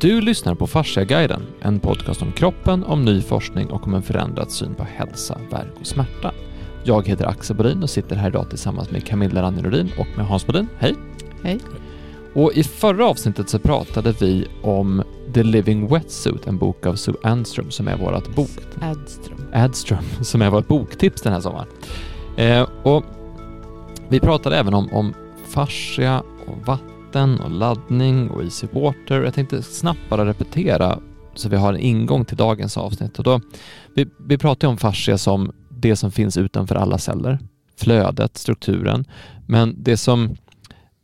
Du lyssnar på Fasciaguiden, en podcast om kroppen, om ny forskning och om en förändrad syn på hälsa, värk och smärta. Jag heter Axel Bodin och sitter här idag tillsammans med Camilla Rannerodin och med Hans Bodin. Hej! Hej. Och i förra avsnittet så pratade vi om The Living Wetsuit, en bok av Sue Andström som är vårt bok... Adström. Adström, som är vårt boktips den här sommaren. Eh, och vi pratade även om, om fascia och vatten och laddning och easy water. Jag tänkte snabbt bara repetera så vi har en ingång till dagens avsnitt. Och då, vi, vi ju om fascia som det som finns utanför alla celler, flödet, strukturen. Men det som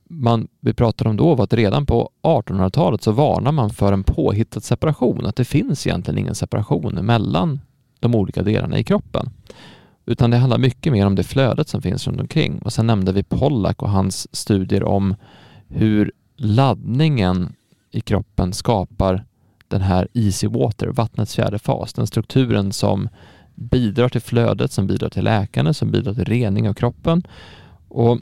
man, vi pratade om då var att redan på 1800-talet så varnar man för en påhittad separation, att det finns egentligen ingen separation mellan de olika delarna i kroppen. Utan det handlar mycket mer om det flödet som finns runt omkring. Och sen nämnde vi Pollack och hans studier om hur laddningen i kroppen skapar den här easy water, vattnets fjärde fas, den strukturen som bidrar till flödet, som bidrar till läkande, som bidrar till rening av kroppen. Och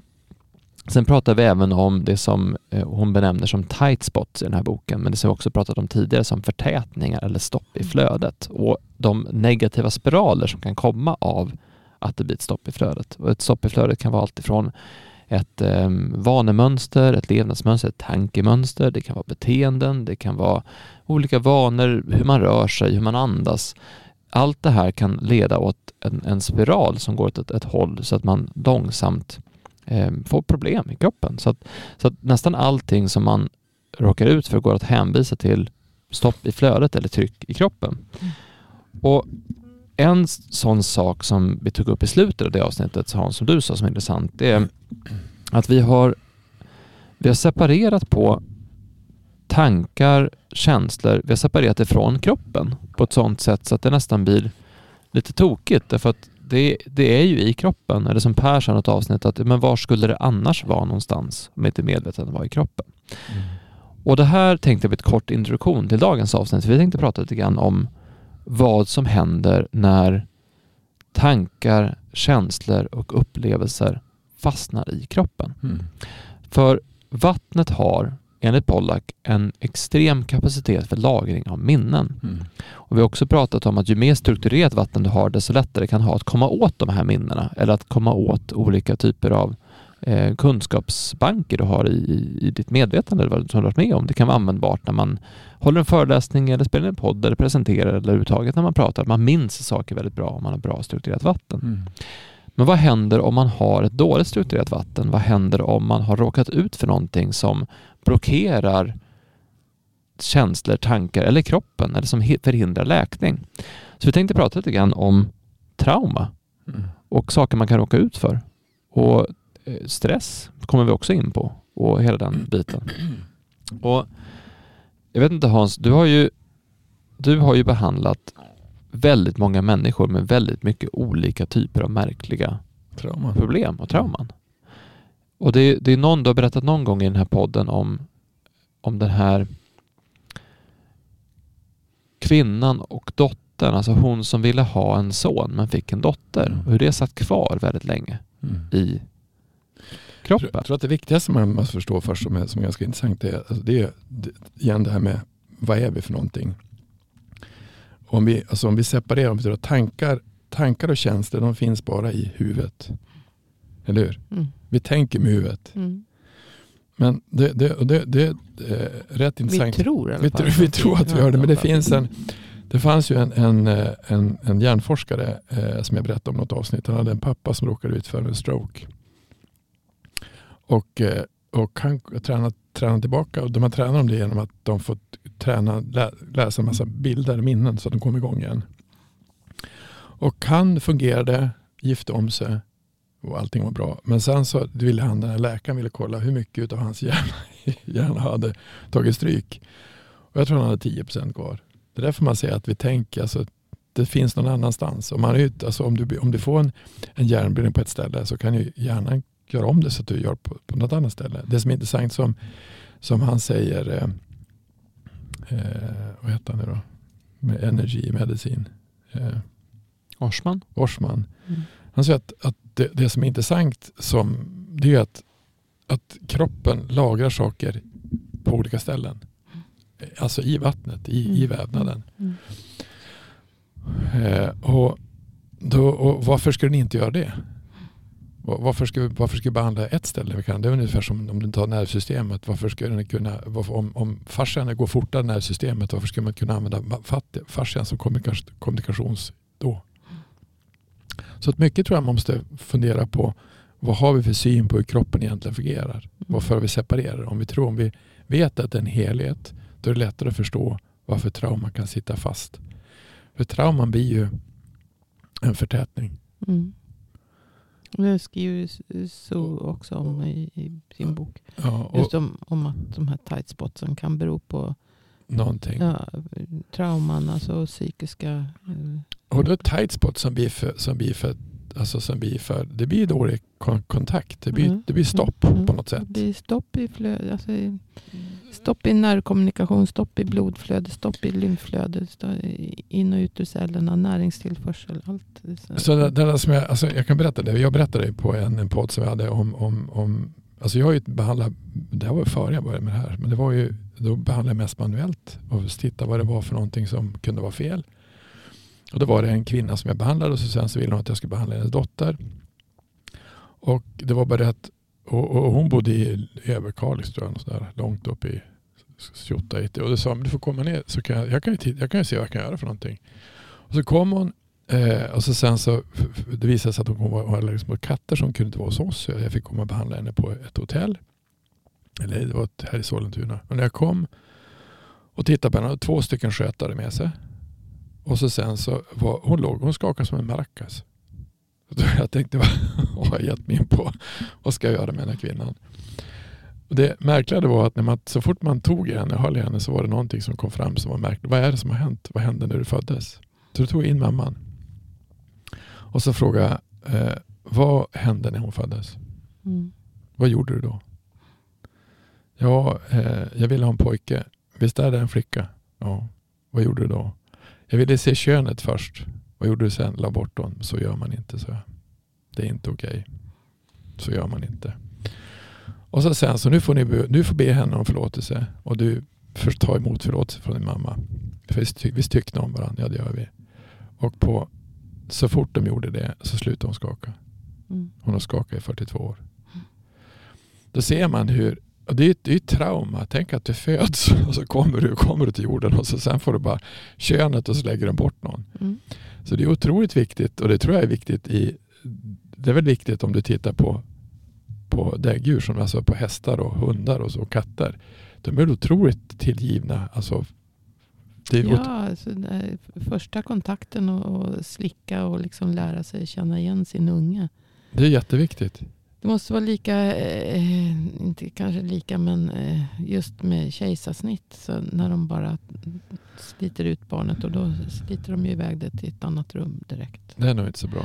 Sen pratar vi även om det som eh, hon benämner som tight spots i den här boken, men det som vi också pratat om tidigare som förtätningar eller stopp i flödet och de negativa spiraler som kan komma av att det blir ett stopp i flödet. Och ett stopp i flödet kan vara alltifrån ett eh, vanemönster, ett levnadsmönster, ett tankemönster, det kan vara beteenden, det kan vara olika vanor, hur man rör sig, hur man andas. Allt det här kan leda åt en, en spiral som går åt ett, ett håll så att man långsamt eh, får problem i kroppen. Så att, så att nästan allting som man råkar ut för går att hänvisa till stopp i flödet eller tryck i kroppen. Mm. Och en sån sak som vi tog upp i slutet av det avsnittet, Hans, som du sa som är intressant, det är att vi har, vi har separerat på tankar, känslor, vi har separerat det från kroppen på ett sånt sätt så att det nästan blir lite tokigt därför att det, det är ju i kroppen, eller som Per sa i något avsnitt, att men var skulle det annars vara någonstans om inte medvetandet var i kroppen? Mm. Och det här tänkte jag bli ett kort introduktion till dagens avsnitt. Vi tänkte prata lite grann om vad som händer när tankar, känslor och upplevelser fastnar i kroppen. Mm. För vattnet har enligt Pollack en extrem kapacitet för lagring av minnen. Mm. Och vi har också pratat om att ju mer strukturerat vatten du har, desto lättare kan ha att komma åt de här minnena eller att komma åt olika typer av eh, kunskapsbanker du har i, i, i ditt medvetande eller vad du har varit med om. Det kan vara användbart när man håller en föreläsning eller spelar en podd eller presenterar eller överhuvudtaget när man pratar. Man minns saker väldigt bra om man har bra strukturerat vatten. Mm. Men vad händer om man har ett dåligt strukturerat vatten? Vad händer om man har råkat ut för någonting som blockerar känslor, tankar eller kroppen eller som förhindrar läkning? Så vi tänkte prata lite grann om trauma mm. och saker man kan råka ut för. Och stress kommer vi också in på och hela den biten. Och jag vet inte Hans, du har ju, du har ju behandlat väldigt många människor med väldigt mycket olika typer av märkliga Trauma. problem och trauman. Och det, det är någon, du har berättat någon gång i den här podden om, om den här kvinnan och dottern, alltså hon som ville ha en son men fick en dotter. Mm. Och hur det satt kvar väldigt länge mm. i kroppen. Jag tror att det viktigaste man måste förstå först som är, som är ganska intressant är, alltså det är igen det här med vad är vi för någonting? Om vi, alltså om vi separerar, om vi tankar, tankar och känslor de finns bara i huvudet. Eller hur? Mm. Vi tänker med huvudet. Mm. Men det, det, det, det, är rätt intressant. Vi tror vi, tro, vi tror att vi gör det. Men det finns en, det fanns ju en, en, en, en hjärnforskare eh, som jag berättade om något avsnitt. Han hade en pappa som råkade ut för en stroke. Och, eh, och han tränar, tränar tillbaka och de tränar om det genom att de får träna, lä, läsa en massa bilder och minnen så att de kommer igång igen. Och han fungerade, gifte om sig och allting var bra. Men sen så ville han, den här läkaren ville kolla hur mycket av hans hjärna, hjärna hade tagit stryk. Och jag tror han hade 10 kvar. Det är därför man säger att vi tänker, alltså, det finns någon annanstans. Om, man är, alltså, om, du, om du får en, en hjärnblödning på ett ställe så kan ju hjärnan göra om det så att du gör på, på något annat ställe. Det som är intressant som, som han säger, eh, eh, vad heter han nu då? Med Energy Medicin. Eh, Orsman. Orsman. Mm. Han säger att, att det, det, som är intressant som, det är att, att kroppen lagrar saker på olika ställen. alltså i vattnet, i, i Mm. vävnaden. Mm. Eh, och, då, och varför skulle ni inte göra det? Va- Varför ska, vi, varför ska vi behandla ett ställe? Vi kan, det är ungefär som om du tar nervsystemet. Varför skulle ni kunna, varför, om, om fascian går fortare än nervsystemet, varför skulle man kunna använda fascian som kommunikations, då? Så att mycket tror jag man måste fundera på vad har vi för syn på hur kroppen egentligen fungerar? Varför vi separerar? Om vi tror, om vi vet att det är en helhet, då är det lättare att förstå varför trauma kan sitta fast. För trauman blir ju en förtätning. Mm. Det skriver så också om i, i sin bok. Ja, Just om, om att de här tight spotsen kan bero på någonting. ja, trauman, alltså psykiska... eh, Och då är tight spot som blir för, som blir för, alltså som blir för det blir dålig kon- kontakt. Det blir, Mm. det blir stopp Mm. på något sätt. Det blir stopp i, flöde, alltså i, stopp i nervkommunikation, stopp i blodflöde, stopp i lymflöde, in och ut ur cellerna, näringstillförsel, allt. Så det, det som jag, alltså jag kan berätta det. Jag berättade på en, en podd som jag hade om, om, om Alltså jag har ju behandlat, det här var före jag började med det här, men det var ju, då behandlade jag mest manuellt och titta vad det var för någonting som kunde vara fel. Och då var det en kvinna som jag behandlade och så sen så ville hon att jag skulle behandla hennes dotter. Och det var bara det att, och, och hon bodde i Överkalix tror jag, där, långt upp i Tjotta. Och då sa hon, du får komma ner så kan jag, jag kan ju jag kan ju se vad jag kan göra för någonting. Och så kom hon Eh, och så sen så det visade sig att hon var allergisk liksom mot katter som kunde inte vara hos oss. Så jag fick komma och behandla henne på ett hotell. Eller det var här i Sollentuna. Och när jag kom och tittade på henne, hade två stycken skötare med sig. Och så sen så var hon låg, hon skakade som en maracas. Jag tänkte, vad har jag gett mig in på? Vad ska jag göra med den här kvinnan? Och det märkliga var att när man, så fort man tog i henne och höll i henne så var det någonting som kom fram som var märkligt. Vad är det som har hänt? Vad hände när du föddes? Så då tog in mamman. Och så frågade eh, vad hände när hon föddes? Mm. Vad gjorde du då? Ja, eh, jag ville ha en pojke. Visst är det en flicka? Ja. Vad gjorde du då? Jag ville se könet först. Vad gjorde du sen? La bort honom. Så gör man inte, så. Det är inte okej. Så gör man inte. Och så sen så nu får ni be, nu får be henne om förlåtelse. Och du får ta emot förlåtelse från din mamma. För visst, visst tyckte om varandra? Ja, det gör vi. Och på, så fort de gjorde det så slutade hon skaka. Mm. Hon har skakat i 42 år. Då ser man hur, det är ju det är ett trauma. Tänk att du föds och så kommer du, kommer du till jorden och så sen får du bara könet och så lägger de bort någon. Mm. Så det är otroligt viktigt och det tror jag är viktigt i, det är väl viktigt om du tittar på, på däggdjur, som alltså på hästar och hundar och så, och katter. De är otroligt tillgivna. Alltså, det är Ja, alltså, första kontakten och, och slicka och liksom lära sig känna igen sin unge. det är jätteviktigt. Det måste vara lika, eh, inte kanske lika, men eh, just med kejsarsnitt. Så när de bara sliter ut barnet och då sliter de ju iväg det till ett annat rum direkt. Det är nog inte så bra.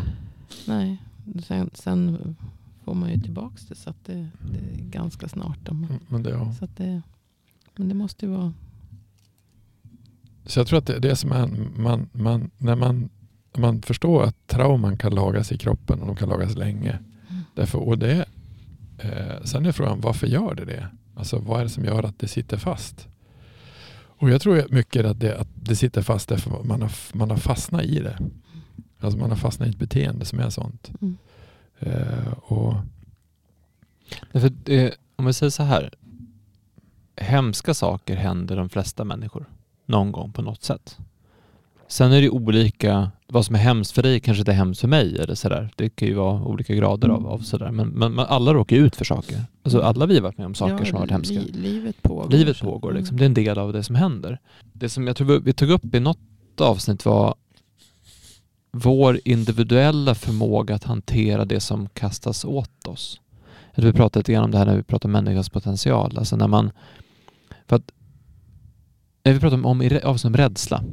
Nej, sen, sen får man ju tillbaka det så att det, det är ganska snart. Om, Mm, Men det, ja. så att det, men det måste ju vara... Så jag tror att det, det som är, man, man, när man, man förstår att trauman kan lagas i kroppen och de kan lagas länge. Därför, och det, eh, sen är frågan varför gör det det? Alltså vad är det som gör att det sitter fast? Och jag tror mycket att det, att det sitter fast därför att man har, man har fastnat i det. Alltså man har fastnat i ett beteende som är sånt. Mm. Eh, och Därför det, om vi säger så här. Hemska saker händer de flesta människor. Någon gång på något sätt. Sen är det olika, vad som är hemskt för dig kanske inte är hemskt för mig eller sådär. Det kan ju vara olika grader av, av sådär. Men, men, men alla råkar ut för saker. Alltså alla vi har varit med om saker Ja, som har varit hemska. li, livet pågår. Livet pågår mm. liksom. Det är en del av det som händer. Det som jag tror vi- tog upp i något avsnitt var vår individuella förmåga att hantera det som kastas åt oss. Vi pratade lite grann om det här när vi pratade om människans potential. Alltså när man... För att vi pratade om, om avsnitt om rädsla.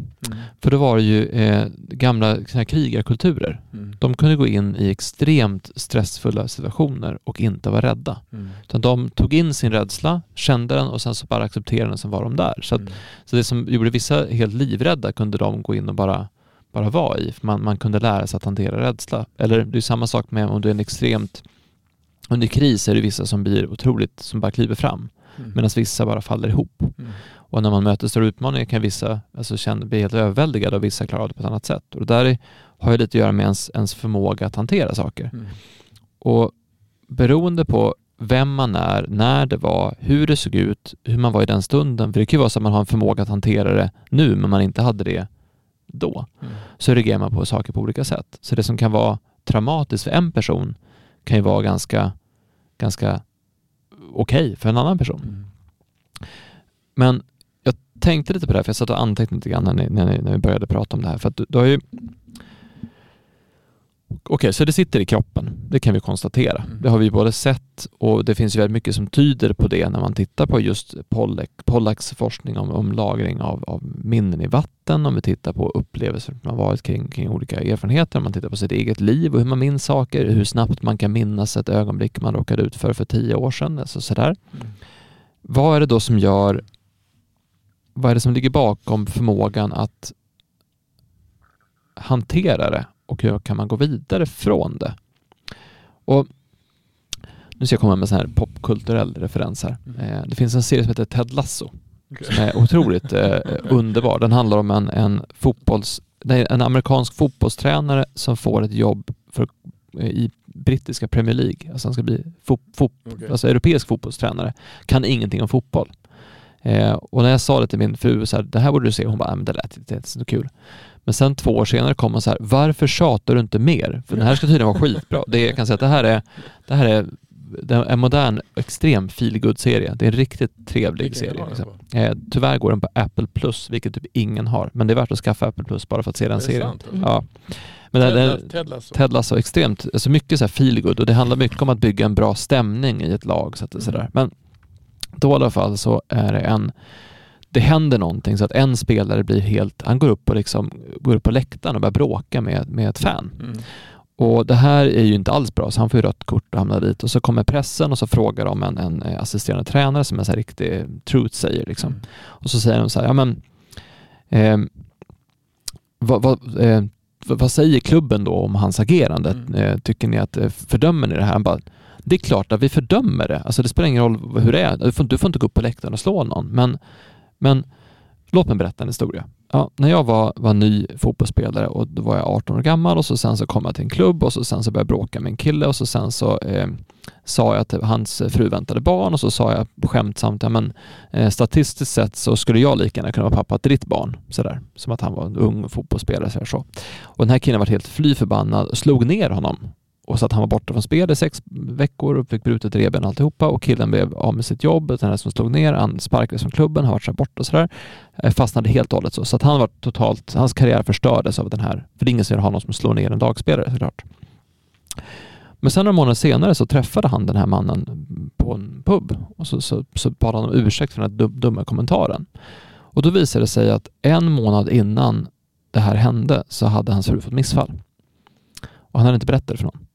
För då var det ju eh, gamla såna krigarkulturer. De kunde gå in i extremt stressfulla situationer och inte vara rädda. Utan de tog in sin rädsla, kände den och sen så bara accepterade den som var de där. Så, att, så det som gjorde vissa helt livrädda kunde de gå in och bara, bara vara i. För man, man kunde lära sig att hantera rädsla. Eller det är samma sak med om du är en extremt under kris är det vissa som blir otroligt, som bara kliver fram. Mm. medan vissa bara faller ihop. Mm. Och när man möter stora utmaningar kan vissa alltså, känna, bli helt överväldigade och vissa klarar det på ett annat sätt. Och det där är, har ju lite att göra med ens, ens förmåga att hantera saker. Mm. Och beroende på vem man är, när det var, hur det såg ut, hur man var i den stunden. För det kan ju vara så att man har en förmåga att hantera det nu, men man inte hade det då. Mm. Så reagerar man på saker på olika sätt. Så det som kan vara traumatiskt för en person kan ju vara ganska, ganska okej för en annan person. Mm. Men tänkte lite på det här, för jag satt och antecknade lite grann när, ni, när, ni, när vi började prata om det här. För du, du har ju... Okej, så det sitter i kroppen. Det kan vi konstatera. Mm. Det har vi både sett och det finns ju väldigt mycket som tyder på det när man tittar på just Pollack, Pollacks forskning om, om lagring av, av minnen i vatten, om vi tittar på upplevelser man varit kring, kring olika erfarenheter, om man tittar på sitt eget liv och hur man minns saker, hur snabbt man kan minnas ett ögonblick man råkade ut för för tio år sedan. Alltså sådär. Mm. Vad är det då som gör, vad är det som ligger bakom förmågan att hantera det och hur kan man gå vidare från det? Och nu ska jag komma med en här popkulturell referens här. Mm. Eh, det finns en serie som heter Ted Lasso som är otroligt eh, underbar. Den handlar om en, en fotbolls, en amerikansk fotbollstränare som får ett jobb för, i brittiska Premier League. Alltså han ska bli fo, fo, Okej. alltså europeisk fotbollstränare. Kan ingenting om fotboll. Eh, och när jag sa det till min fru, så här, det här borde du se, hon bara, "Nej, men det lät inte så kul. Men sen två år senare kom hon så här, varför tjatar du inte mer? För den här ska tydligen vara skitbra. Det, jag kan säga att det här är, det här är en modern, extrem feelgood serie Det är en riktigt trevlig Vilken serie. Liksom. Eh, tyvärr går den på Apple Plus, vilket typ ingen har. Men det är värt att skaffa Apple Plus bara för att se den serien. sant? Mm. Ja. Men Ted, Ted Lasso. Ted Lasso, extremt, alltså mycket så här feelgood och det handlar mycket om att bygga en bra stämning i ett lag. Så att Mm. sådär. Men då i alla fall så är det en, det händer någonting så att en spelare blir helt, han går upp och liksom, går upp på läktaren och börjar bråka med, med ett fan. Mm. Och det här är ju inte alls bra, så han får ju rött kort och hamnar dit. Och så kommer pressen och så frågar de en, en eh, assisterande tränare som är så här riktig truth säger liksom. Mm. Och så säger de så här, ja men ehm, vad, vad, eh, vad vad säger klubben då om hans agerande? Mm. Eh, tycker ni att, eh, fördömer ni det här? Han bara, det är klart att vi fördömer det. Alltså det spelar ingen roll hur det är. Du får, du får inte gå upp på läktaren och slå någon. Men, men låt mig berätta en historia. Ja, när jag var, var ny fotbollsspelare och då var jag 18 år gammal och så sen så kom jag till en klubb och så sen så började jag bråka med en kille och så sen så eh, sa jag att hans fru väntade barn och så sa jag skämtsamt, ja men eh, statistiskt sett så skulle jag lika gärna kunna vara pappa till ditt barn. Sådär, som att han var en ung fotbollsspelare. Så, så. Och den här killen var helt fly förbannad och slog ner honom. Och så att han var borta från spel i sex veckor och fick brutet revben alltihopa och killen blev av med sitt jobb. Den här som slog ner, han sparkades från klubben, har varit så här borta och sådär. Eh, fastnade helt och hållet så. Så att han var totalt, hans karriär förstördes av den här, för det är ingen som vill ha någon som slår ner en lagspelare såklart. Men sen några månader senare så träffade han den här mannen på en pub och så, så, så bad han om ursäkt för den här dumma kommentaren. Och då visade det sig att en månad innan det här hände så hade hans fru fått missfall. Och han hade inte berättat det för någon.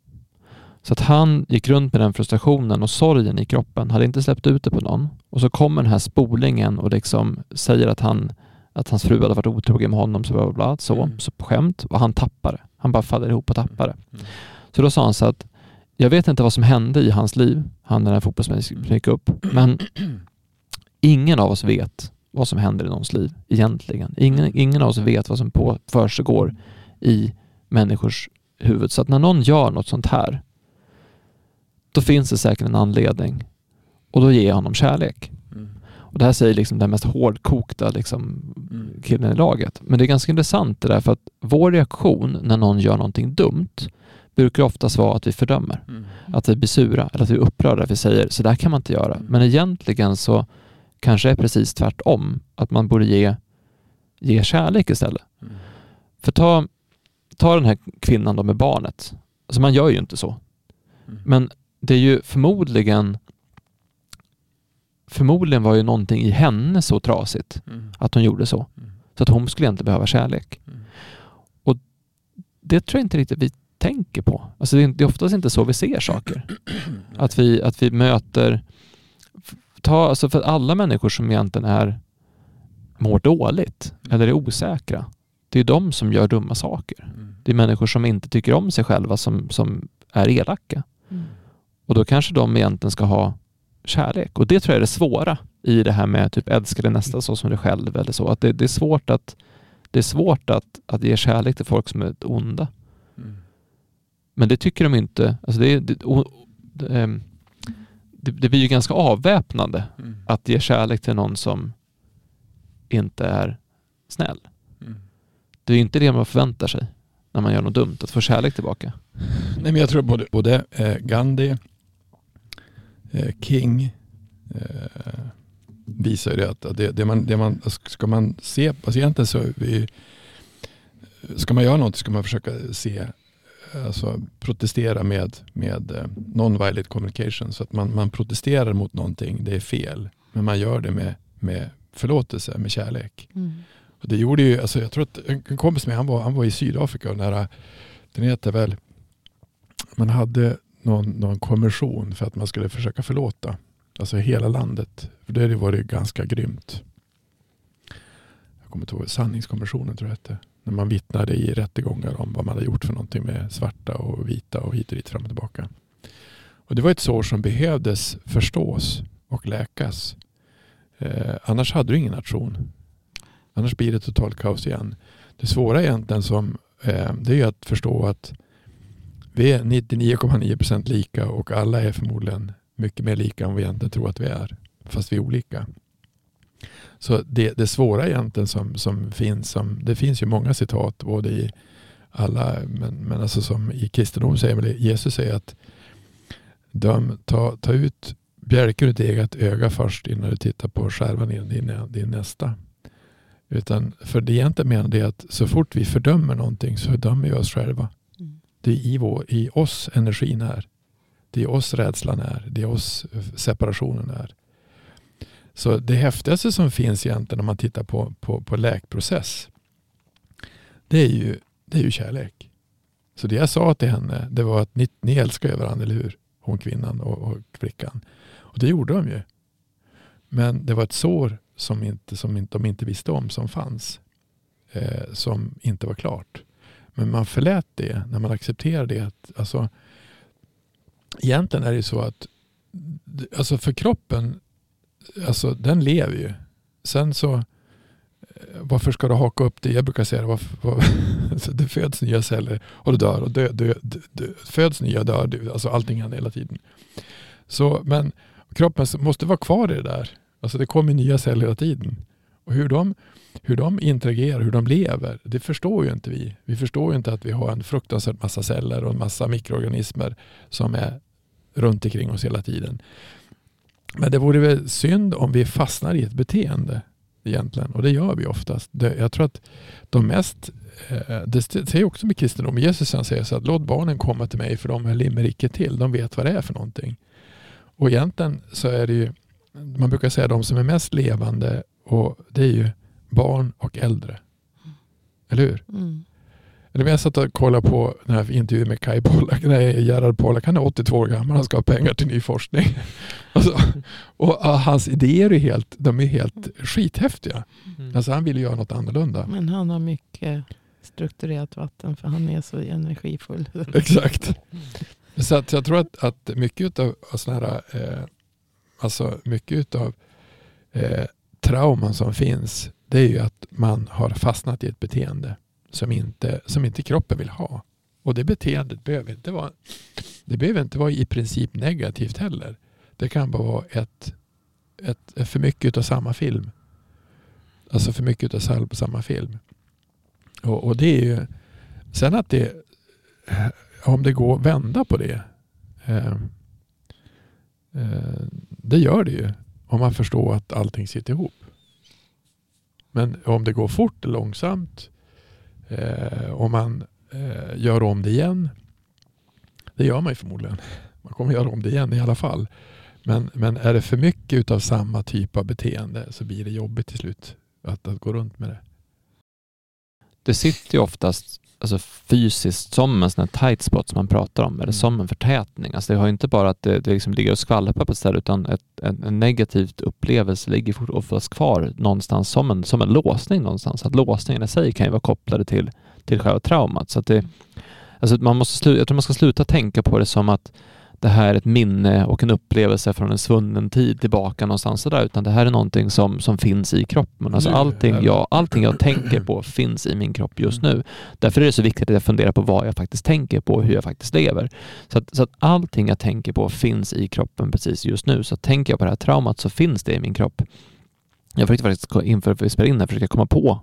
Så att han gick runt med den frustrationen och sorgen i kroppen, hade inte släppt ut det på någon. Och så kommer den här spolingen och liksom säger att, han, att hans fru hade varit otrogen med honom, så bla bla bla, så, Mm. så på skämt. Och han tappar det. Han bara faller ihop och tappar det. Mm. Så då sa han så att jag vet inte vad som hände i hans liv, han den här fotbollsspelaren som gick upp, men ingen av oss vet vad som händer i någons liv egentligen. Ingen, ingen av oss vet vad som på, försiggår i människors huvud. Så att när någon gör något sånt här, då finns det säkert en anledning och då ger jag honom kärlek. Mm. Och det här säger liksom den mest hårdkokta liksom, Mm. killen i laget. Men det är ganska intressant det där för att vår reaktion när någon gör någonting dumt brukar oftast vara att vi fördömer. Mm. Att vi blir sura eller att vi är upprörda. Att vi säger så där kan man inte göra. Mm. Men egentligen så kanske det är precis tvärtom. Att man borde ge, ge kärlek istället. Mm. För ta, ta den här kvinnan då med barnet. Alltså man gör ju inte så. Mm. Men det är ju förmodligen Förmodligen var ju någonting i henne så trasigt Mm. att hon gjorde så. Mm. Så att hon skulle egentligen behöva kärlek. Mm. Och det tror jag inte riktigt vi tänker på. Alltså det är, det är oftast inte så vi ser saker. Att vi, att vi möter... Ta, alltså för alla människor som egentligen är mår dåligt eller är osäkra. Det är de som gör dumma saker. Mm. Det är människor som inte tycker om sig själva som, som är elaka. Och då kanske de egentligen ska ha kärlek. Och det tror jag är det svåra i det här med typ älska dig nästa så som dig själv eller så. Att det, det är svårt att det är svårt att, att ge kärlek till folk som är onda. Mm. Men det tycker de inte. Alltså det, det, o- det, ehm, det, det blir ju ganska avväpnande Mm. att ge kärlek till någon som inte är snäll. Mm. Det är ju inte det man förväntar sig när man gör något dumt, att få kärlek tillbaka. Nej, men jag tror både, både eh, Gandhi, King eh, visar ju det att det, det man, det man, ska man se, alltså egentligen så vi, ska man göra något ska man försöka se, alltså protestera med, med eh, non-violent communication. Så att man, man protesterar mot någonting, det är fel. Men man gör det med, med förlåtelse, med kärlek. Mm. Och det gjorde ju, alltså jag tror att en kompis med han var, han var i Sydafrika och nära, den heter väl, man hade någon, någon kommission för att man skulle försöka förlåta. Alltså hela landet. För det var varit ganska grymt. Jag kommer inte ihåg, sanningskommissionen tror jag det hette. När man vittnade i rättegångar om vad man hade gjort för någonting med svarta och vita och hit och dit fram och tillbaka. Och det var ett sår som behövdes förstås och läkas. Eh, annars hade du ingen nation. Annars blir det totalt kaos igen. Det svåra egentligen som, eh, det är ju att förstå att vi är 99,9% lika och alla är förmodligen mycket mer lika än vi egentligen tror att vi är. Fast vi är olika. Så det, det svåra egentligen som, som finns, som, det finns ju många citat både i alla, men, men alltså som i kristendom säger väl Jesus säger att döm, ta, ta ut bjälken ur ditt eget öga först innan du tittar på skärvan i din, din nästa. Utan för det egentligen menar det att så fort vi fördömer någonting så fördömer vi oss själva. Det är i, vår, i oss energin är. Det är oss rädslan är. Det är oss eh, separationen är. Så det häftigaste som finns egentligen om man tittar på, på, på läkprocess. Det är, ju, det är ju kärlek. Så det jag sa till henne det var att ni, ni älskar varandra, eller hur? Hon kvinnan och, och flickan. Och det gjorde de ju. Men det var ett sår som, inte, som inte, de inte visste om som fanns. Eh, som inte var klart. Men man förlät det när man accepterade det. Att, alltså, egentligen är det så att alltså för kroppen, alltså den lever ju. Sen så, eh, varför ska du haka upp det? Jag brukar säga det, varför, var, alltså det föds nya celler och det dör och dö, dö, dö, dö, föds nya dör, dö, alltså allting händer hela tiden. Så, men kroppen måste vara kvar i det där. Alltså det kommer nya celler hela tiden. Och hur de, hur de interagerar, hur de lever, det förstår ju inte vi. Vi förstår ju inte att vi har en fruktansvärt massa celler och en massa mikroorganismer som är runt omkring oss hela tiden. Men det vore väl synd om vi fastnar i ett beteende egentligen. Och det gör vi oftast. Det, jag tror att de mest, eh, det säger också med kristendom, Jesus han säger så att låt barnen komma till mig för de är limericket till. De vet vad det är för någonting. Och egentligen så är det ju, man brukar säga de som är mest levande och det är ju barn och äldre. Eller hur? Mm. Eller jag satt och kollade på den här intervjun med Kai Pollak, nej, Gerhard Pollak, han är 82 år gammal, han ska ha pengar till ny forskning. alltså, och hans idéer är helt, de är helt skithäftiga. Mm. Alltså han vill göra något annorlunda. Men han har mycket strukturerat vatten för han är så energifull. Exakt. Så att jag tror att, att mycket av sådana här, eh, alltså mycket av eh, trauman som finns, det är ju att man har fastnat i ett beteende som inte, som inte kroppen vill ha. Och det beteendet behöver inte vara, det behöver inte vara i princip negativt heller. Det kan bara vara ett, ett, för mycket av samma film. Alltså för mycket av samma film. Och, och det är ju, sen att det, om det går att vända på det, eh, eh, det gör det ju. Om man förstår att allting sitter ihop. Men om det går fort eller långsamt, eh, om man eh, gör om det igen, det gör man ju förmodligen. Man kommer göra om det igen i alla fall. Men, men är det för mycket av samma typ av beteende så blir det jobbigt till slut att, att gå runt med det. Det sitter ju oftast alltså fysiskt som en sån här tight spot som man pratar om, eller Mm. som en förtätning. Alltså det har ju inte bara att det, det liksom ligger och skvalpar på ett ställe, utan ett, en, en negativt upplevelse ligger oftast kvar någonstans som en, som en låsning någonstans. Att låsningen i sig kan ju vara kopplade till, till själva traumat. Så att det, alltså man måste jag tror man ska sluta tänka på det som att det här är ett minne och en upplevelse från en svunnen tid tillbaka någonstans där, utan det här är någonting som, som finns i kroppen. Alltså allting, jag, allting jag tänker på finns i min kropp just nu. Därför är det så viktigt att jag funderar på vad jag faktiskt tänker på och hur jag faktiskt lever. Så att, så att allting jag tänker på finns i kroppen precis just nu. Så tänker jag på det här traumat så finns det i min kropp. Jag försökte faktiskt inför att vi spelade in här försöka komma på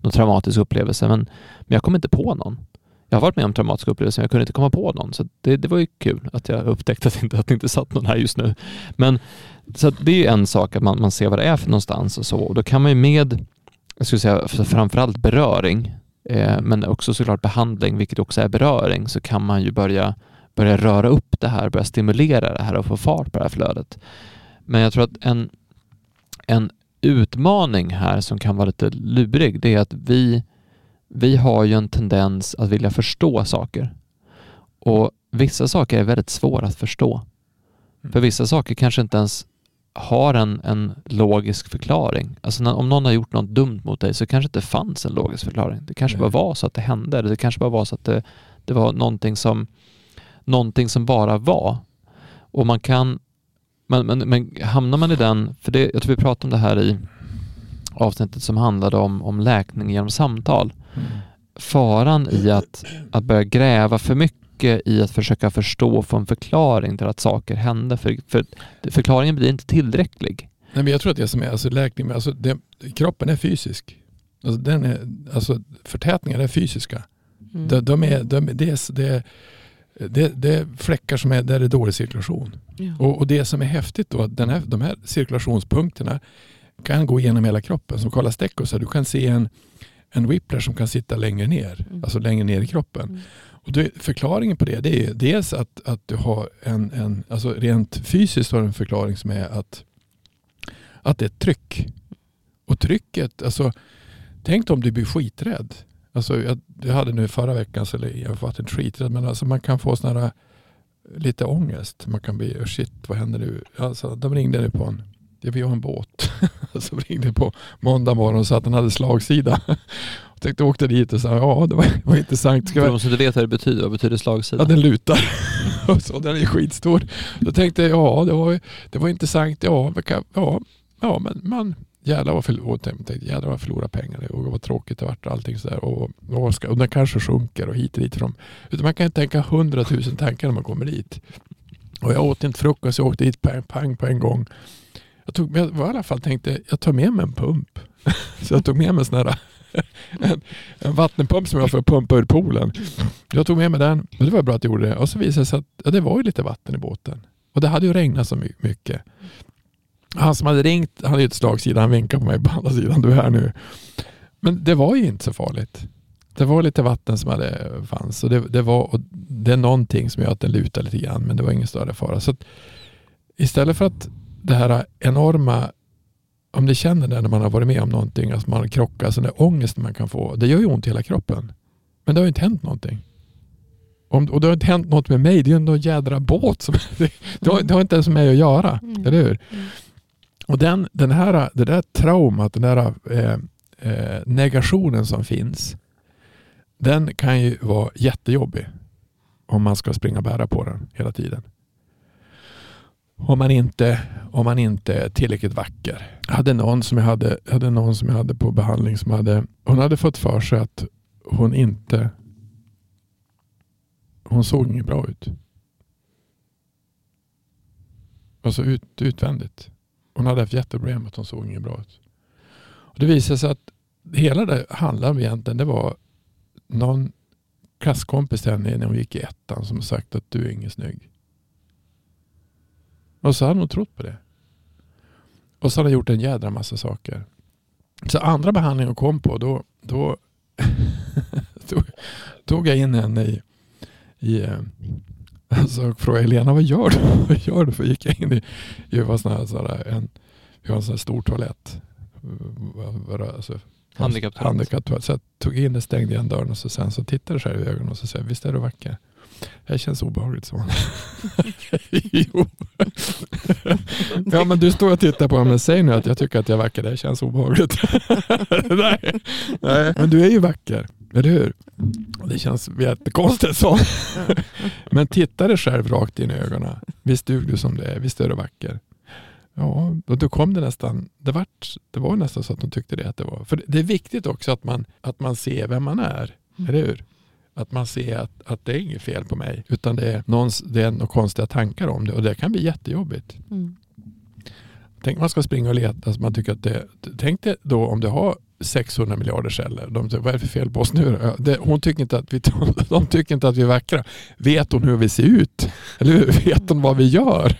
någon traumatisk upplevelse, men, men jag kom inte på någon. Jag har varit med om traumatiska upplevelser, men jag kunde inte komma på någon. Så det, det var ju kul att jag upptäckte att, inte, att det inte satt någon här just nu. Men så att det är ju en sak att man, man ser vad det är för någonstans och så. Och då kan man ju med, jag skulle säga framförallt beröring, eh, men också såklart behandling, vilket också är beröring, så kan man ju börja, börja röra upp det här, börja stimulera det här och få fart på det här flödet. Men jag tror att en, en utmaning här som kan vara lite lurig, det är att vi, vi har ju en tendens att vilja förstå saker. Och vissa saker är väldigt svåra att förstå. Mm. För vissa saker kanske inte ens har en, en logisk förklaring. Alltså när, om någon har gjort något dumt mot dig så kanske det inte fanns en logisk förklaring. Det kanske Nej. bara var så att det hände. Eller det kanske bara var så att det, det var någonting som, någonting som bara var. Och man kan men, men, men hamnar man i den, för det, jag tror vi pratade om det här i avsnittet som handlade om, om läkning genom samtal. Faran i att, att börja gräva för mycket i att försöka förstå och få en förklaring till att saker hände. För, för förklaringen blir inte tillräcklig. Nej, men jag tror att det som är alltså läkning, alltså det, kroppen är fysisk. Alltså den är, alltså förtätningar är fysiska. Mm. De, de är, de, det, är, det, är, det, det är fläckar som är, där det är dålig cirkulation. Ja. Och, och det som är häftigt då, att den här, de här cirkulationspunkterna kan gå igenom hela kroppen. Som Karla Steckos sa, du kan se en, en whiplash som kan sitta längre ner, Mm. alltså längre ner i kroppen. Mm. Och förklaringen på det, det är dels att, att du har en, en, alltså rent fysiskt har en förklaring som är att, att det är ett tryck. Och trycket, alltså tänk om du blir skiträdd. Alltså jag, jag hade nu förra veckan, så jag har varit en skiträdd, men alltså man kan få sådana här lite ångest. Man kan bli, oh shit vad händer nu? Alltså, de ringde nu på en, jag vill ha en båt. så de ringde på måndag morgon och sa att den hade slagsida. Jag tänkte åkte dit och sa ja det var, det var intressant. Ska För vi, de som inte vet vad det betyder, vad betyder slagsida? Ja, den lutar. Och så, den är skitstor. Då tänkte jag, ja det var, det var intressant. Ja, kan- ja, ja men man, jävlar vad, förl- och tänkte, jävlar vad jag förlorar pengar och vad tråkigt det vart och allting sådär. Och, och, ska, och den kanske sjunker och hit och dit. Från. Utan man kan tänka hundratusen tankar när man kommer dit. Och jag åt inte frukost, jag åkte dit pang, pang på en gång. Jag, tog, jag var i alla fall tänkte, jag tar med mig en pump. Så jag tog med mig en sån här en, en vattenpump som jag får pumpa ur poolen. Jag tog med mig den och det var bra att jag gjorde det. Och så visade det sig att ja, det var ju lite vatten i båten. Och det hade ju regnat så mycket. Han som hade ringt, han hade ju ett slagsida, han vinkade på mig på andra sidan, du är här nu. Men det var ju inte så farligt. Det var lite vatten som hade, fanns och det, det, var, och det är någonting som gör att den lutar lite grann men det var ingen större fara. Så att istället för att det här enorma, om ni känner det när man har varit med om någonting, alltså man har krockat, alltså den där ångesten man kan få, det gör ju ont i hela kroppen. Men det har ju inte hänt någonting. Om, och det har inte hänt något med mig, det är ju en jädra båt. Som, det, det, har, det har inte ens med mig att göra, Mm. eller hur? Mm. Och den, den här, det där traumat, den där eh, eh, negationen som finns, den kan ju vara jättejobbig om man ska springa och bära på den hela tiden. Om man inte, om man inte är tillräckligt vacker. Jag hade någon som jag hade, jag hade, någon som jag hade på behandling som hade, hon hade fått för sig att hon inte, hon såg inte bra ut. Alltså ut, utvändigt. Hon hade haft jätteproblem att hon såg inte bra ut. Och det visade sig att hela det handlade om egentligen, det var någon klasskompis till henne när hon gick i ettan som sagt att du är ingen snygg. Och så hade hon trott på det. Och så hade hon gjort en jädra massa saker. Så andra behandlingen hon kom på, då, då tog, jag in henne i, i eh, alltså, och frågade Helena, vad gör du? Vad gör du? För gick jag in i, i vad sån här, sån här, en, vi har en sån här stor toalett. Alltså, Handikapptoalett. Handikapptoalett. Så jag tog in och stängde igen dörren och så sen så tittade jag i ögonen och så sa jag, visst är du vacker? Det känns obehagligt, så. jo. ja men du står och tittar på mig, men säg nu att jag tycker att jag är vacker, det känns obehagligt. nej, nej, men du är ju vacker. Eller hur? Det känns jättekonstigt så. Men titta dig själv rakt in i ögonen. Visst dug du som det är, visst är du vacker. Ja, och då kom det nästan, det, vart, det var nästan så att de tyckte det att det var. För det är viktigt också att man, att man ser vem man är, Mm. eller hur? Att man ser att, att det är inget fel på mig, utan det är, någons, det är några konstiga tankar om det och det kan bli jättejobbigt. Mm. Tänk man ska springa och leta, alltså man tycker att det, tänk dig då om du har 600 miljarder celler. De säger, vad är det för fel på oss nu det, hon tycker inte att vi, de tycker inte att vi är vackra. Vet hon hur vi ser ut? Eller hur? Vet hon vad vi gör?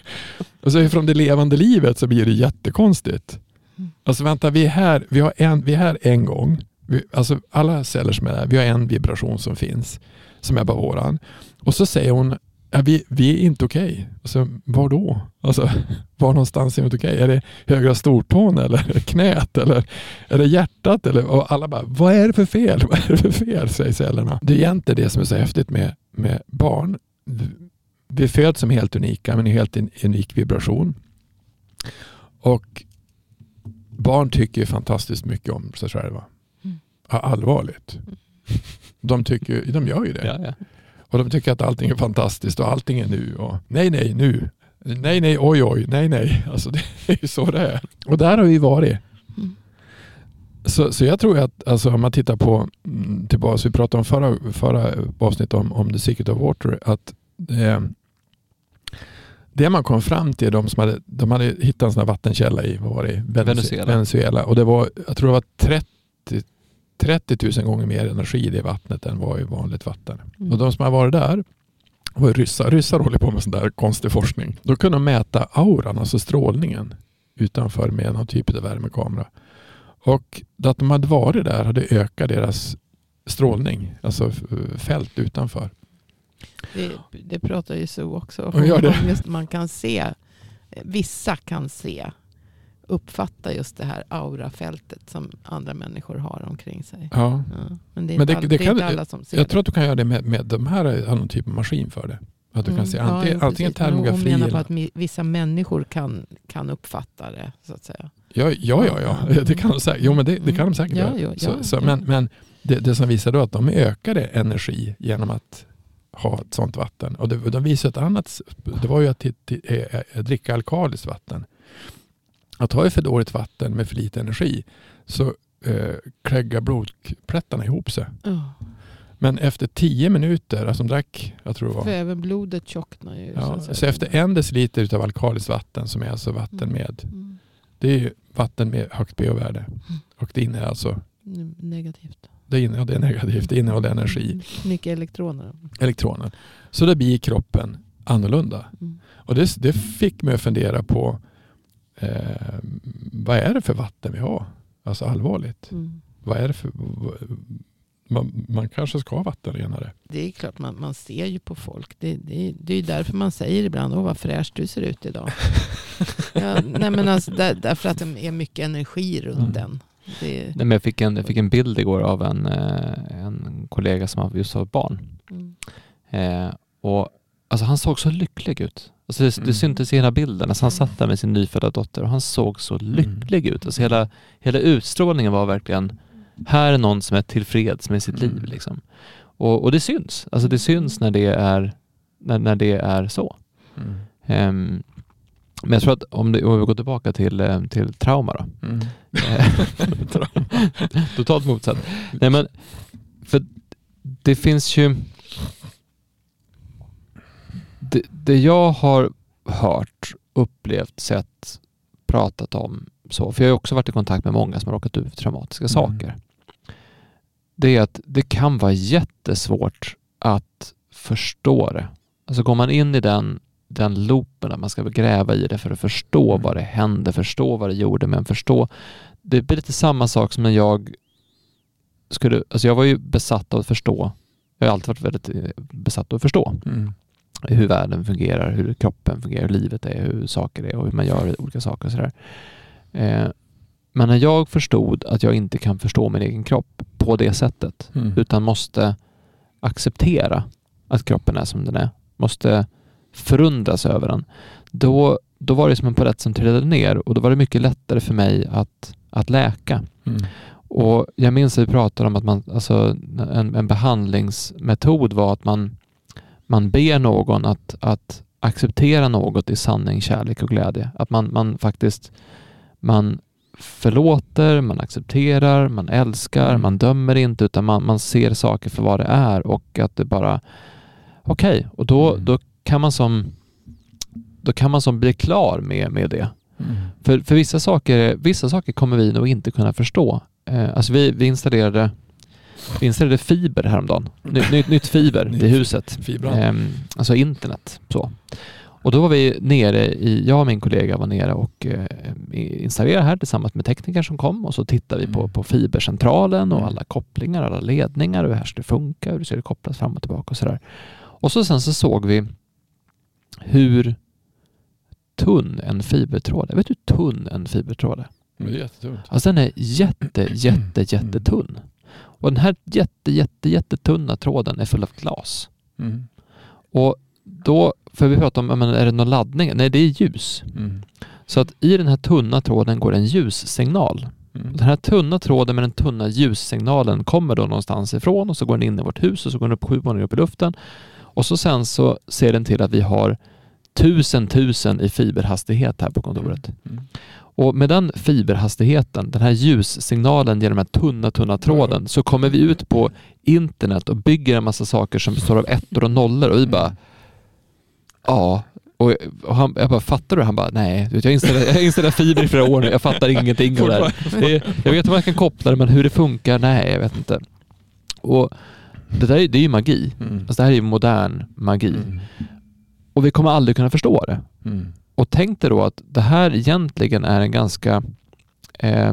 Och så ifrån det levande livet så blir det jättekonstigt. Mm. Alltså vänta, vi är här, vi har en, vi är här en gång. Vi, alltså alla celler som är där, vi har en vibration som finns, som är bara våran. Och så säger hon, ja, vi, vi är inte okej. Alltså, var då? Alltså, var någonstans är vi inte okej? Är det högra stortån eller knät eller är det hjärtat? Eller, och alla bara, vad är det för fel? Vad är det för fel? säger cellerna. Det är egentligen det som är så häftigt med, med barn. Vi föds som helt unika, men i helt en unik vibration. Och barn tycker ju fantastiskt mycket om sig själva. Mm. Ja, allvarligt. De, tycker, de gör ju det. Ja, ja. Och de tycker att allting är fantastiskt och allting är nu. Och, nej, nej, nu. Nej, nej, oj, oj, nej, nej. Alltså det är ju så det är. Och där har vi varit. Mm. Så, så jag tror att alltså, om man tittar på mm, tillbaka, vi pratade om förra, förra avsnittet om, om The Secret of Water, att eh, det man kom fram till, de som hade, de hade hittat en sån här vattenkälla i vad var det? Venezuela. Venezuela. Och det var, jag tror det var 30, 30 000 gånger mer energi i det vattnet än vad i vanligt vatten. Mm. Och de som har varit där var ryssar. Ryssar håller på med sån där konstig forskning. Då kunde de mäta auran, alltså strålningen utanför med någon typ av värmekamera. Och att de hade varit där hade ökat deras strålning, alltså fält utanför. Det, det pratar ju så också om. Just man kan se, vissa kan se, uppfatta just det här aurafältet som andra människor har omkring sig. Ja. Ja, men det är, Men inte, det- all, det det är kan- inte alla som ser Jag tror att du kan göra det med, med de här, har någon typ av maskin för det. Att du kan Mm, se ja, antingen, jo, antingen termografi Hon menar på att vissa människor kan, kan uppfatta det, så att säga. Ja, ja, ja, ja. det kan de säkert. Jo, men det, det kan de säkert Mm. Ja, göra. jo, så, ja, så, ja. Men, men det, det som visar då att de ökade energi genom att ha ett sånt vatten. Och det, de visar ett annat, det var ju att eh, eh, dricka alkaliskt vatten. Att ha för dåligt vatten med för lite energi så eh, kläggar blodplättarna ihop sig. Ja. Men efter tio minuter, alltså de drack, jag tror det var, Kväveblodet tjocknar ju. så ja, säga. så efter en deciliter av alkaliskt vatten som är alltså vatten med, Mm. det är ju vatten med högt pH-värde. Och det innehåller alltså Mm, Negativt. Det innehåller det är negativt, det innehåller energi, Mm. Mycket elektroner. elektroner. Så det blir kroppen annorlunda. Mm. Och det, det fick mig att fundera på eh, vad är det för vatten vi har? Alltså allvarligt. Mm. Vad är det för, man, man kanske ska vattenrena det. Det är klart, man, man ser ju på folk. Det, det, det är ju därför man säger ibland, åh vad fräsch du ser ut idag. ja, nej men alltså, där, därför att det är mycket energi runt Mm. den. Det, Nej, men jag, fick en, jag fick en bild igår av en, eh, en kollega som har just har ett barn. mm. Eh, och, alltså, han såg så lycklig ut. Alltså, det, Mm. det syntes i hela bilden. Alltså, han satt där med sin nyfödda dotter och han såg så lycklig ut. Alltså, hela, hela utstrålningen var verkligen, här är någon som är tillfreds med sitt Mm. liv. Liksom. Och, och det syns. Alltså, det syns när det är, när, när det är så. Ehm, men jag tror att om, det, om vi går tillbaka till, eh, till trauma då. Mm. Totalt motsatt. Nej men, för det finns ju... Det, det jag har hört, upplevt, sett, pratat om så, för jag har också varit i kontakt med många som har råkat ut för traumatiska Mm. saker. Det är att det kan vara jättesvårt att förstå det. Alltså går man in i den, den loopen att man ska gräva i det för att förstå Mm. vad det hände, förstå vad det gjorde, men förstå det blir lite samma sak som när jag skulle, alltså jag var ju besatt av att förstå. Jag har alltid varit väldigt eh, besatt av att förstå Mm. Hur världen fungerar, hur kroppen fungerar, hur livet är, hur saker är och hur man gör olika saker och sådär. Eh, men när jag förstod att jag inte kan förstå min egen kropp på det sättet, Mm. utan måste acceptera att kroppen är som den är, måste förundras över den, då, då var det som en palett som trillade ner och då var det mycket lättare för mig att, att läka. Mm. Och jag minns att vi pratade om att man, alltså, en, en behandlingsmetod var att man, man ber någon att, att acceptera något i sanning, kärlek och glädje. Att man, man faktiskt man förlåter, man accepterar, man älskar, Mm. man dömer inte utan man, man ser saker för vad det är och att det bara okej, och då, Mm. då kan man som då kan man som bli klar med, med det. Mm. För, för vissa, saker, vissa saker kommer vi nog inte kunna förstå. Eh, alltså vi, vi, installerade, vi installerade fiber häromdagen. Ny, nytt, nytt fiber i huset. Ehm, alltså internet. Så. Och då var vi nere i, jag och min kollega var nere och eh, installerade här tillsammans med tekniker som kom och så tittade vi på, Mm. på fibercentralen och Mm. alla kopplingar, alla ledningar och hur det här skulle funka, hur det skulle kopplas fram och tillbaka och sådär. Och så sen så såg vi hur tunn en fibertråd är. Vet du hur tunn en fibertråd är? Men det är jättetungt. Alltså den är jätte, jätte, jättetunn. Och den här jätte, jätte, jättetunna tråden är full av glas. Mm. Och då, för vi pratar om, är det någon laddning? Nej, det är ljus. Mm. Så att i den här tunna tråden går en ljussignal. Mm. Den här tunna tråden med den tunna ljussignalen kommer då någonstans ifrån och så går den in i vårt hus och så går den upp sju våningar upp i luften. Och så sen så ser den till att vi har tusen tusen i fiberhastighet här på kontoret. Mm. Och med den fiberhastigheten, den här ljussignalen genom den här tunna, tunna tråden, så kommer vi ut på internet och bygger en massa saker som består av ettor och nollor och vi bara Ja. Och, han, jag bara, fattar du? Han bara, nej, jag har installerat, jag har installerat fiber i flera år nu, jag fattar ingenting av det här. Jag vet hur man kan koppla det, men hur det funkar, nej, jag vet inte. Och det där är, det är ju magi. Mm. Alltså det här är ju modern magi. Mm. Och vi kommer aldrig kunna förstå det. Mm. Och tänk dig då att det här egentligen är en ganska, eh,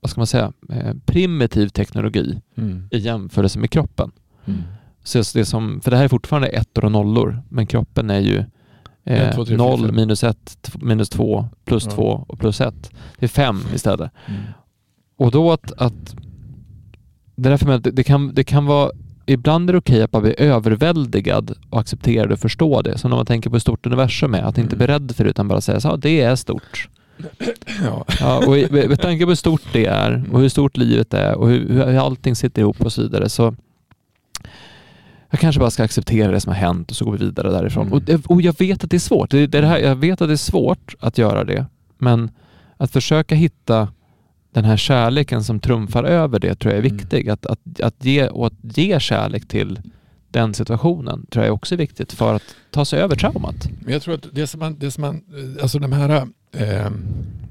vad ska man säga, eh, primitiv teknologi Mm. i jämförelse med kroppen. Mm. Så det som, för det här är fortfarande ettor och nollor, men kroppen är ju eh, Ett, två, tre, fyra, 0, fem. minus 1, minus 2, plus Ja. 2 och plus 1. Det är 5 istället. Mm. Och då att, att det, är därför med, att det, det, kan, det kan vara Ibland är det okej att bara bli överväldigad och acceptera det och förstå det. Som när man tänker på hur stort universum är. Att inte bli Mm. rädd för det utan bara säga så ja, det är stort. Ja. Ja, och i- med tanke på hur stort det är och hur stort livet är och hur, hur allting sitter ihop och så vidare så jag kanske bara ska acceptera det som har hänt och så går vi vidare därifrån. Mm. Och, och jag vet att det är svårt. Det, det här, jag vet att det är svårt att göra det. Men att försöka hitta den här kärleken som trumfar över det tror jag är Mm. viktig. Att, att, att ge, och att ge kärlek till den situationen tror jag också är viktigt för att ta sig över traumat. Jag tror att det som man, det som man eh, alltså de här, eh,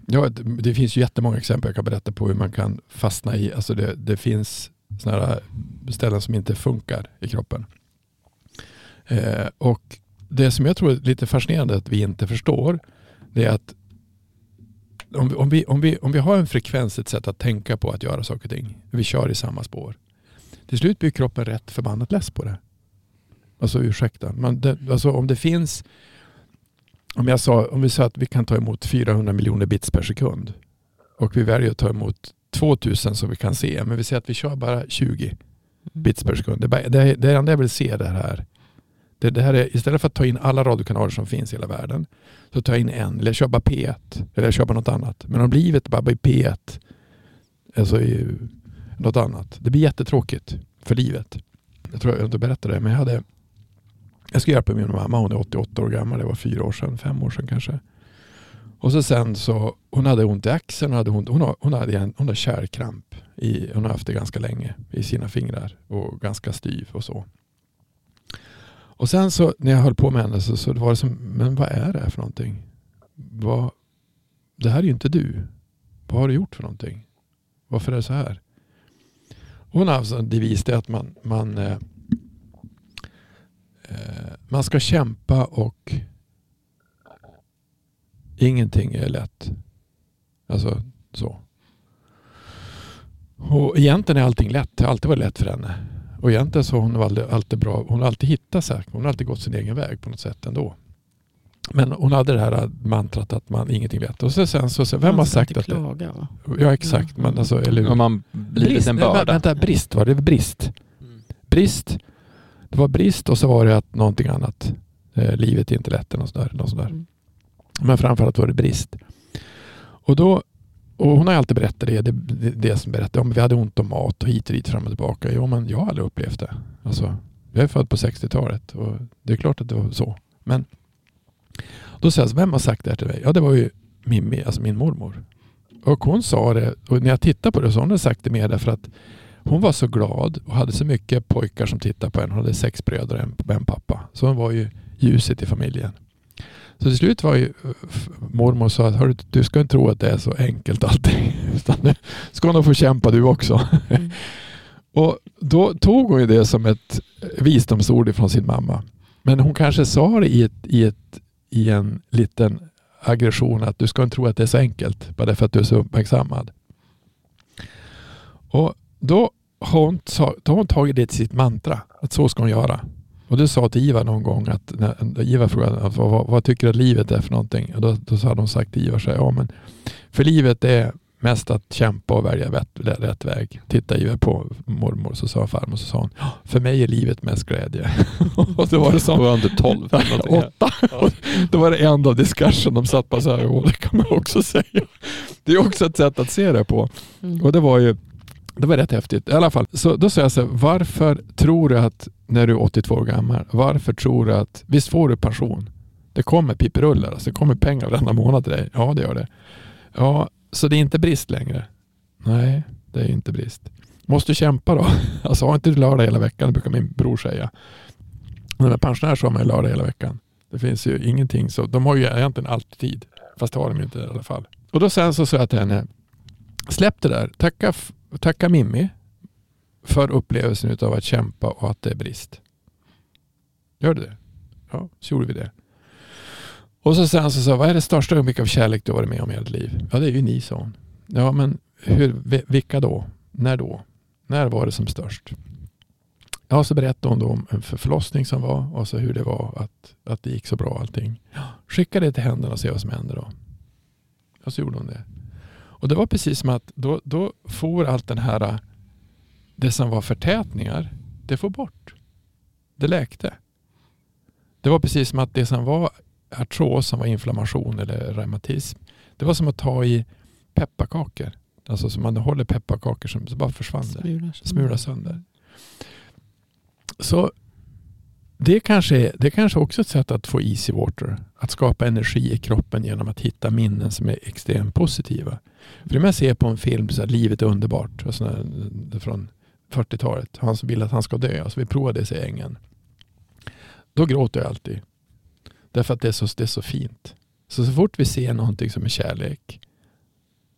ja, det, finns ju jättemånga exempel jag kan berätta på hur man kan fastna i, alltså det, det finns sådana här ställen som inte funkar i kroppen. Eh, och det som jag tror är lite fascinerande att vi inte förstår, det är att om, vi- om, vi, om, vi, om vi har en frekvens, ett sätt att tänka på att göra saker och ting, vi kör i samma spår. Till slut blir kroppen rätt förbannat less på det. Alltså ursäkta, man, det, alltså om det finns om, jag sa, om vi sa att vi kan ta emot 400 miljoner bits per sekund och vi väljer att ta emot 2000 som vi kan se, men vi säger att vi kör bara 20 bits per sekund. Det, är bara- det, är- det är enda jag vill se det här. Det, det här är, istället för att ta in alla radiokanaler som finns i hela världen så tar jag in en, eller jag kör bara P1 eller jag kör bara något annat. Men om livet bara blir P1, alltså i något annat, det blir jättetråkigt för livet. Jag tror jag inte berättade det, men jag hade jag ska hjälpa min mamma, hon är 88 år gammal, det var fyra år sedan, fem år sedan kanske. Och så sen så, hon hade ont i axeln, hon hade, ont, hon har, hon hade, en, hon hade kärlkramp. I, hon har haft det ganska länge i sina fingrar och ganska styv och så. Och sen så när jag höll på med henne så, så var det som, men vad är det här för någonting? Vad, det här är ju inte du. Vad har du gjort för någonting? Varför är det så här? Hon har alltså en devis, det är att man, man eh, Eh, man ska kämpa och ingenting är lätt. Alltså så. Och egentligen är allting lätt. Det har alltid varit lätt för henne. Och egentligen så har hon alltid, alltid bra. Hon har alltid hittat sig. Hon har alltid gått sin egen väg på något sätt ändå. Men hon hade det här mantrat att man ingenting är lätt. Och så sen så, så vem har sagt att det, klaga, va? Ja exakt. Men alltså, eller? Om man blir brist, en börda. Vänta, brist var det? Brist. Mm. Brist. Det var brist och så var det att någonting annat. Eh, livet är inte lätt eller något sådär. Något sådär. Mm. Men framförallt var det brist. Och då och hon har alltid berättat det, det, det, det som berättar om vi hade ont om mat och hit och dit fram och tillbaka. Jo, men jag har aldrig upplevt det. Alltså, jag är född på 60-talet och det är klart att det var så. Men då säger jag, vem har sagt det här till mig? Ja, det var ju Mimmi, alltså min mormor. Och hon sa det, och när jag tittar på det så har hon sagt det mer därför att hon var så glad och hade så mycket pojkar som tittade på henne. Hon hade sex bröder och en pappa. Så hon var ju ljuset i familjen. Så till slut var ju mormor sa att du ska inte tro att det är så enkelt allting. Utan nu ska nog få kämpa du också. Mm. och då tog hon ju det som ett visdomsord från sin mamma. Men hon kanske sa det i, ett, i, ett, i en liten aggression att du ska inte tro att det är så enkelt bara för att du är så uppmärksammad. Och då har hon, hon tagit det till sitt mantra, att så ska hon göra. Och det sa till Ivar någon gång att när Ivar frågade vad, vad, vad tycker du att livet är för någonting? Och då, då hade hon sagt till Ivar så här, ja men för livet är mest att kämpa och välja rätt, rätt väg. Titta Ivar på mormor så sa farmor så sa hon, för mig är livet mest glädje. och då var det som... Då var under tolv. Åtta. Ja. då var det end of discussion. De satt bara så här, det kan man också säga. Det är också ett sätt att se det på. Mm. Och det var ju det var rätt häftigt. I alla fall, så då säger jag så här, varför tror du att när du är 82 år gammal, varför tror du att, visst får du pension? Det kommer piperullar, alltså det kommer pengar varenda månad till dig. Ja, det gör det. Ja, så det är inte brist längre? Nej, det är inte brist. Måste du kämpa då? Alltså har inte du lördag hela veckan, det brukar min bror säga. När man är pensionär så har man ju lördag hela veckan. Det finns ju ingenting, så de har ju egentligen alltid tid. Fast det har de ju inte i alla fall. Och då sen så sa jag till henne, släpp det där. Tacka tacka Mimmi för upplevelsen av att kämpa och att det är brist. Gör du det? Ja, så gjorde vi det. Och så sen så sa vad är det största ögonblick av kärlek du varit med om i ert liv? Ja, det är ju ni, sa hon. Ja, men hur, vilka då? När då? När var det som störst? Ja, så berättade hon då om en förlossning som var och så hur det var att, att det gick så bra allting. Skicka det till händerna och se vad som händer då. Och så gjorde hon det. Och det var precis som att då, då får allt den här, det som var förtätningar, det får bort. Det läkte. Det var precis som att det som var artros, som var inflammation eller reumatism, det var som att ta i pepparkakor. Alltså som man håller pepparkakor som så bara försvann. Smular, smular sönder. Så det kanske, det kanske också är ett sätt att få easy water. Att skapa energi i kroppen genom att hitta minnen som är extremt positiva. För om jag ser på en film så här, Livet är underbart alltså, från 40-talet. Han som vill att han ska dö. Alltså, vi provar det i ängen. Då gråter jag alltid. Därför att det är så, det är så fint. Så, så fort vi ser någonting som är kärlek.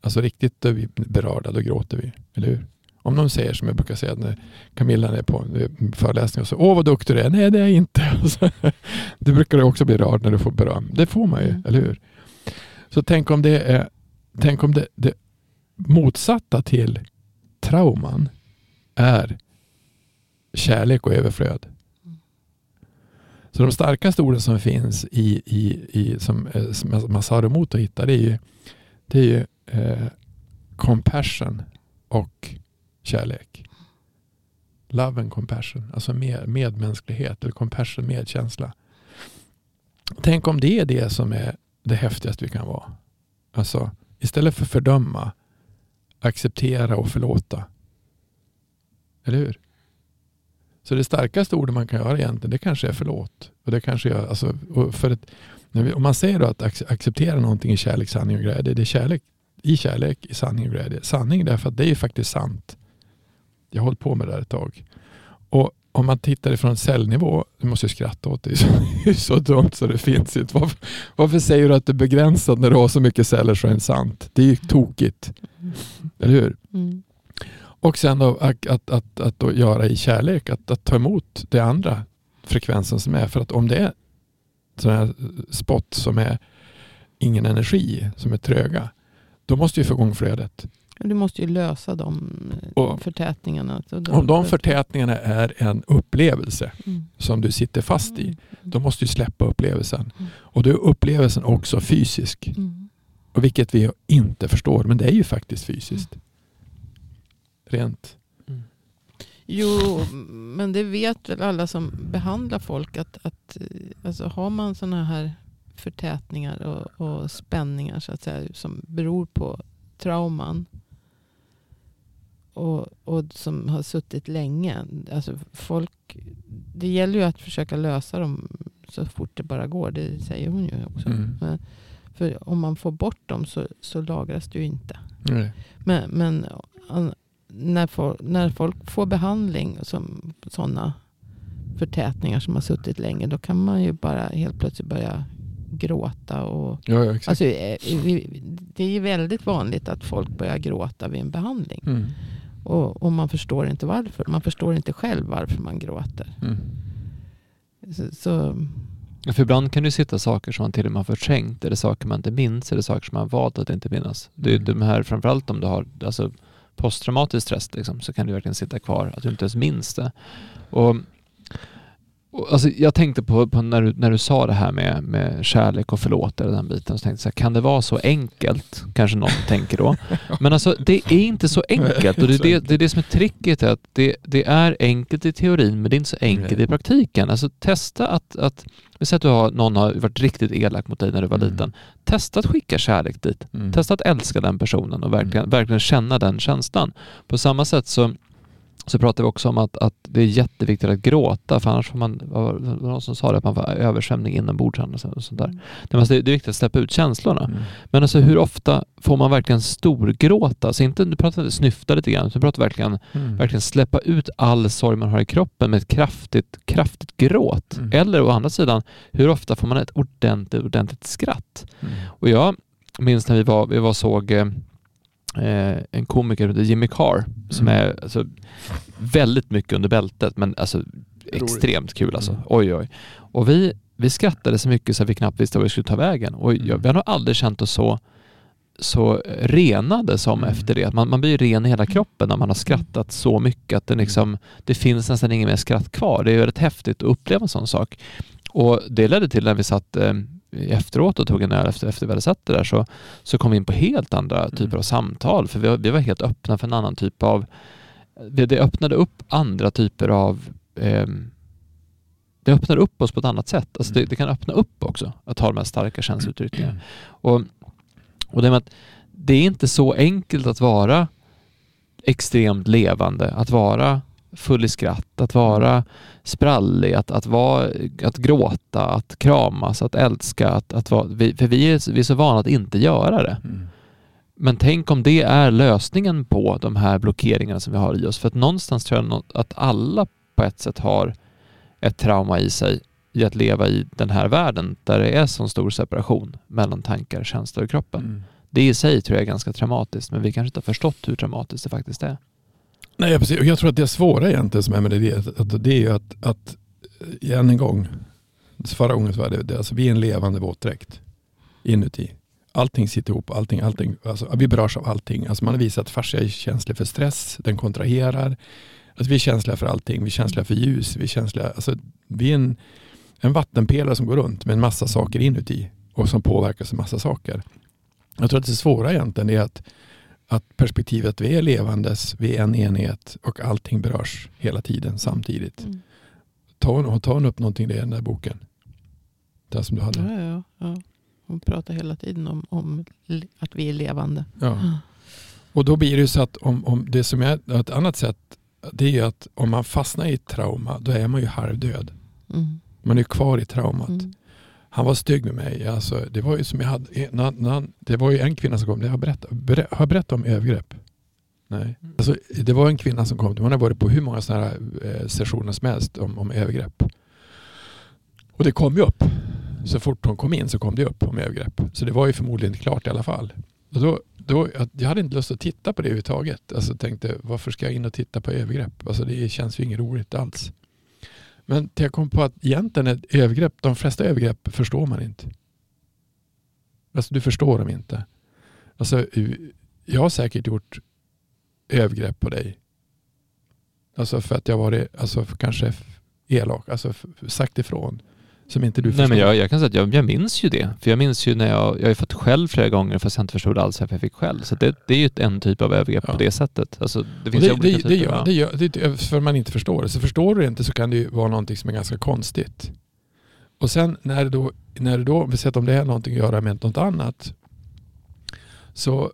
Alltså riktigt då är vi berörda, då gråter vi. Eller hur? Om någon säger som jag brukar säga när Camilla är på föreläsning och så Åh vad duktig du är. Nej det är jag inte. du brukar också bli rörd när du får beröm. Det får man ju, mm. eller hur? Så tänk om det är tänk om det, det motsatta till trauman är kärlek och överflöd. Så de starkaste orden som finns i, i, i som, eh, som man sa emot att hitta det är ju, det är ju eh, compassion och kärlek. Love and compassion, alltså med, medmänsklighet eller compassion, medkänsla. Tänk om det är det som är det häftigaste vi kan vara. Alltså istället för fördöma, acceptera och förlåta. Eller hur? Så det starkaste ordet man kan göra egentligen, det kanske är förlåt. Och det kanske är, alltså, för att, om man säger att acceptera någonting i kärlek, sanning och glädje, det är kärlek i kärlek, i sanning och glädje. Sanning därför att det är faktiskt sant. Jag har hållit på med det här ett tag. Och om man tittar ifrån cellnivå, du måste ju skratta åt det, det är så dumt så det finns inte. Varför, varför, säger du att det är begränsat när du har så mycket celler så är det sant? Det är ju tokigt. Mm. Eller hur? Mm. Och sen då, att, att, att, att då göra i kärlek, att, att ta emot det andra frekvensen som är. För att om det är sådana här spot som är ingen energi, som är tröga, då måste vi få igång flödet. Du måste ju lösa de och, förtätningarna. De om de förtätningarna är en upplevelse mm. som du sitter fast i, mm. då måste du släppa upplevelsen. Mm. Och då är upplevelsen också fysisk. Mm. Och vilket vi inte förstår, men det är ju faktiskt fysiskt. Mm. Rent. Mm. Jo, men det vet väl alla som behandlar folk att, att alltså, har man sådana här förtätningar och, och spänningar så att säga, som beror på trauman och, och som har suttit länge. Alltså folk, det gäller ju att försöka lösa dem så fort det bara går. Det säger hon ju också. Mm. Men, för om man får bort dem så, så lagras det ju inte. Nej. Men, men an- när, folk, när folk får behandling som sådana förtätningar som har suttit länge. Då kan man ju bara helt plötsligt börja gråta. Och, Ja, ja, alltså, eh, det är ju väldigt vanligt att folk börjar gråta vid en behandling. mm. Och, och man förstår inte varför. Man förstår inte själv varför man gråter. Mm. Så, så För ibland kan det sitta saker som man till och med har förträngt, eller saker man inte minns, eller saker som man valt att inte minnas. Det är Mm. de här, framförallt om du har alltså, posttraumatisk stress, liksom, så kan det verkligen sitta kvar, att du inte ens minns det. Och, alltså, jag tänkte på, på när, du, när du sa det här med, med kärlek och förlåtelse, den biten, så tänkte jag så här, kan det vara så enkelt? Kanske någon tänker då. Men alltså, det är inte så enkelt. Och det är det, det, är det som är tricket, att det, det är enkelt i teorin, men det är inte så enkelt i praktiken. Alltså testa att, att vi säger att du har, någon har varit riktigt elak mot dig när du var Mm. liten. Testa att skicka kärlek dit. Mm. Testa att älska den personen och verkligen, verkligen känna den känslan. På samma sätt så, så pratar vi också om att, att det är jätteviktigt att gråta, för annars får man, var någon som sa det, att man får översvämning inombords och så- och sånt där. Det, är viktigt att släppa ut känslorna. Mm. Men alltså hur ofta får man verkligen storgråta? Alltså inte, nu pratar vi snyfta lite grann, utan pratar verkligen, Mm. verkligen släppa ut all sorg man har i kroppen med ett kraftigt, kraftit gråt. Mm. Eller å andra sidan, hur ofta får man ett ordentligt, ordentligt skratt? Mm. Och jag minns när vi var, vi var såg eh, en komiker som heter Jimmy Carr som Mm. är alltså, väldigt mycket under bältet men alltså extremt kul alltså. Mm. Oj oj. Och vi, vi skrattade så mycket så att vi knappt visste var vi skulle ta vägen. Och jag, Mm. vi har nog aldrig känt oss så så renade som Mm. efter det. Man, man blir ren i hela kroppen när man har skrattat så mycket att det, liksom, det finns nästan ingen mer skratt kvar. Det är ju rätt häftigt att uppleva en sån sak. Och det ledde till när vi satt eh, efteråt och tog en öl efter, efter vi hade sett det där så, så kom vi in på helt andra typer Mm. av samtal. För vi, var- vi var helt öppna för en annan typ av... Det, öppnade upp andra typer av... ehm, det öppnar upp oss på ett annat sätt. Alltså det, Mm. det kan öppna upp också att ha de här starka känslouttryckningarna. Och, och det, med att det är inte så enkelt att vara extremt levande, att vara full i skratt, att vara sprallig, att, att, vara, att gråta, att kramas, att älska. Att, att vara, vi, för vi är, vi är så vana att inte göra det. Mm. Men tänk om det är lösningen på de här blockeringarna som vi har i oss. För att någonstans tror jag att alla på ett sätt har ett trauma i sig i att leva i den här världen där det är så stor separation mellan tankar, känslor och kroppen. Mm. Det i sig tror jag är ganska traumatiskt, men vi kanske inte har förstått hur traumatiskt det faktiskt är. Nej, precis. Och jag tror att det svåra egentligen som är med det, att, det är ju att, att eh, än en gång, förra gången så var det, det alltså, vi är en levande våtdräkt inuti. Allting sitter ihop, allting, allting, alltså, vi berörs av allting. Alltså man har visat att fascia är känslig för stress, den kontraherar. Alltså vi är känsliga för allting, vi är känsliga för ljus, vi är känsliga, alltså, vi är en, en vattenpelare som går runt med en massa saker inuti och som påverkas av massa saker. Jag tror att det svåra egentligen är att att perspektivet vi är levandes, vi är en enhet och allting berörs hela tiden samtidigt. Mm. Tar tar hon upp någonting i den där boken? Den som du hade? Ja, ja, ja. Hon pratar hela tiden om, om att vi är levande. Ja. Och då blir det så att om, om det som är ett annat sätt, det är att om man fastnar i ett trauma, då är man ju halvdöd. Mm. Man är kvar i traumat. Mm. Han var stygg med mig. Alltså, det var ju som jag hade, när, när han, det var ju en kvinna som kom, jag har berättat, ber, har jag berättat om övergrepp? Nej. Alltså, det var en kvinna som kom, man har varit på hur många sådana här eh, sessioner som helst om, om övergrepp. Och det kom ju upp. Så fort hon kom in så kom det upp om övergrepp. Så det var ju förmodligen klart i alla fall. Och då, då, jag- jag hade inte lust att titta på det överhuvudtaget. Alltså tänkte, varför ska jag in och titta på övergrepp? Alltså det känns ju inget roligt alls. Men jag kom på att egentligen ett övergrepp, de flesta övergrepp förstår man inte. Alltså du förstår dem inte. Alltså, jag har säkert gjort övergrepp på dig. Alltså för att jag varit alltså kanske elak, alltså sagt ifrån. Som inte du Nej, förstår. men jag, jag kan säga att jag, jag minns ju det. För jag minns ju när jag, jag har fått skäll flera gånger fast jag inte förstod alls varför jag fick skäll. Så det, det är ju en typ av övergrepp Ja. på det sättet. Alltså, det finns det, olika det, typer. det, gör, ja. det, gör, det för man inte förstår det. Så förstår du det inte så kan det ju vara någonting som är ganska konstigt. Och sen när det då, när det då att om det är någonting att göra med något annat. Så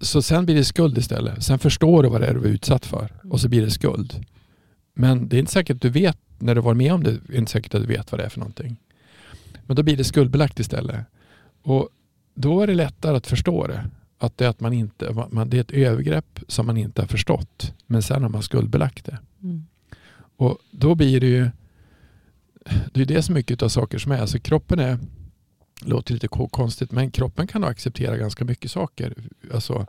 så sen blir det skuld istället. Sen förstår du vad det är du var utsatt för och så blir det skuld. Men det är inte säkert att du vet, när du var med om det, det är inte säkert att du vet vad det är för någonting. Men då blir det skuldbelagt istället. Och då är det lättare att förstå det. Att det är, att man inte, man, det är ett övergrepp som man inte har förstått. Men sen har man skuldbelagt det. Mm. Och då blir det ju, det är det som mycket av saker som är. Alltså kroppen är, låter lite konstigt, men kroppen kan acceptera ganska mycket saker. Alltså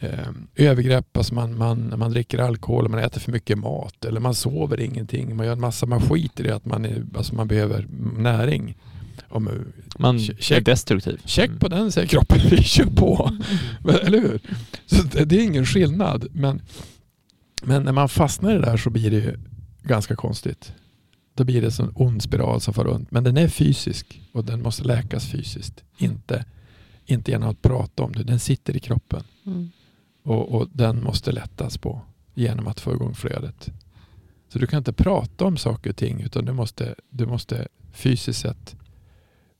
eh, övergrepp, alltså man, man, man dricker alkohol, man äter för mycket mat eller man sover ingenting. Man gör en massa, man skiter i att man, är, alltså man behöver näring. Om, Man check, är destruktiv. check Mm. på den säger kroppen, vi kör på. Men, eller hur? Så det, är ingen skillnad. Men, men när man fastnar i det där så blir det ju ganska konstigt. Då blir det en ond spiral som far runt. Men den är fysisk och den måste läkas fysiskt. Inte, inte genom att prata om det. Den sitter i kroppen Mm. Och, och den måste lättas på genom att få igång flödet. Så du kan inte prata om saker och ting utan du måste, du måste fysiskt sett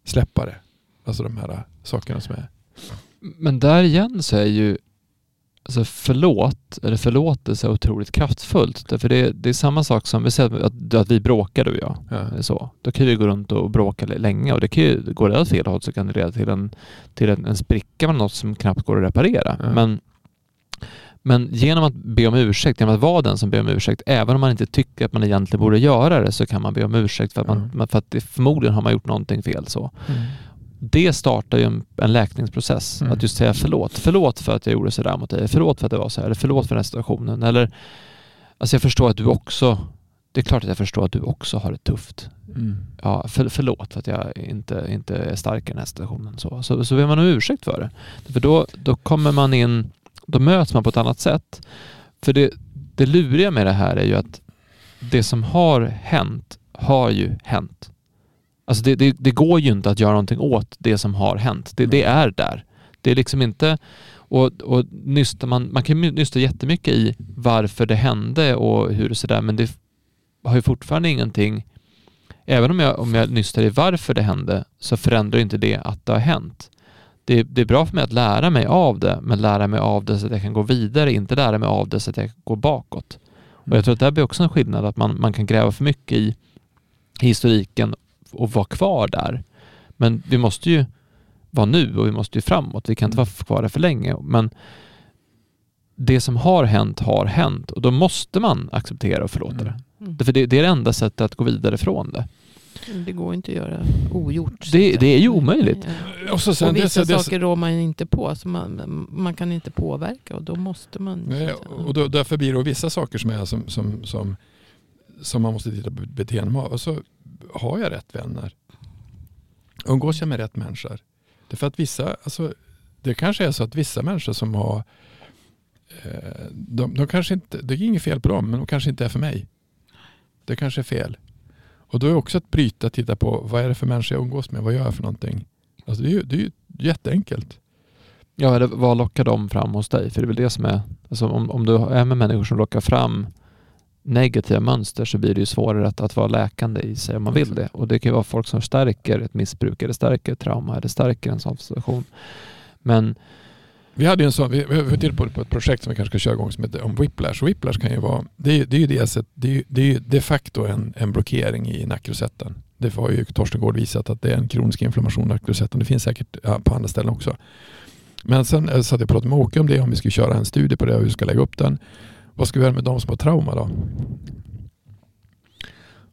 släppa det. Alltså de här sakerna som är. Men där igen så är ju alltså förlåt, eller förlåtelse otroligt kraftfullt. Därför det, det är samma sak som, vi säger att, att vi bråkar du och jag. Ja. Så. Då kan vi gå runt och bråka länge och det kan ju, går det åt fel håll så kan det leda till en, till en, en spricka med något som knappt går att reparera. Ja. Men, men genom att be om ursäkt, genom att vara den som ber om ursäkt, även om man inte tycker att man egentligen borde göra det, så kan man be om ursäkt för att, man, Ja. för att förmodligen har man gjort någonting fel. så det startar ju en, en läkningsprocess. Mm. Att just säga förlåt. Förlåt för att jag gjorde sådär mot dig. Förlåt för att det var så här. Eller förlåt för den här situationen. Eller, alltså jag förstår att du också, det är klart att jag förstår att du också har det tufft. Mm. Ja, för, förlåt för att jag inte, inte är stark i den här situationen. Så, så, så ber man om ursäkt för det. För då, då kommer man in, då möts man på ett annat sätt. För det, det luriga med det här är ju att det som har hänt har ju hänt. Alltså det, det, det går ju inte att göra någonting åt det som har hänt. Det, det är där. Det är liksom inte... Och, och nystar man, man kan nysta jättemycket i varför det hände och hur det sådär, men det har ju fortfarande ingenting... Även om jag, om jag nystar i varför det hände så förändrar inte det att det har hänt. Det, det är bra för mig att lära mig av det, men lära mig av det så att jag kan gå vidare, inte lära mig av det så att jag går bakåt. Och jag tror att det här blir också en skillnad, att man, man kan gräva för mycket i historiken och vara kvar där. Men vi måste ju vara nu och vi måste ju framåt. Vi kan inte vara kvar där för länge. Men det som har hänt har hänt och då måste man acceptera och förlåta det. Mm. För det, det är det enda sättet att gå vidare från det. Det går inte att göra ogjort. Det- det är ju omöjligt. Ja. Och, så sen Och vissa det, saker rår man inte på. Så man, man kan inte påverka och då måste man... Nej, och då, därför blir det vissa saker som, är som, som, som, som man måste titta på beteenden av. Och så har jag rätt vänner? Umgås jag med rätt människor? Det är för att vissa, alltså, det kanske är så att vissa människor som har eh, de, de kanske inte, det är inget fel på dem, men de kanske inte är för mig. Det kanske är fel. Och då är det också att bryta, titta på vad är det för människor jag umgås med, vad gör jag för någonting? Alltså det är ju, det är ju jätteenkelt. Ja, eller vad lockar de fram hos dig? För det är väl det som är... Alltså om, om du är med människor som lockar fram negativa mönster så blir det ju svårare att, att vara läkande i sig om man vill det. Och det kan ju vara folk som stärker ett missbruk eller stärker ett trauma eller stärker en sån situation. Men vi hade en sån, vi har tittat på, på ett projekt som vi kanske ska köra igång som heter om whiplash. Whiplash kan ju vara, det är, det är ju dels ett, det är, det är ju de facto en, en blockering i nackrosetten. Det har ju Torsten Gård visat att det är en kronisk inflammation i nackrosetten. Det finns säkert på andra ställen också. Men sen eh, så hade jag pratat med Åke om det, om vi skulle köra en studie på det och hur vi ska lägga upp den. Vad ska vi göra med de som har trauma då?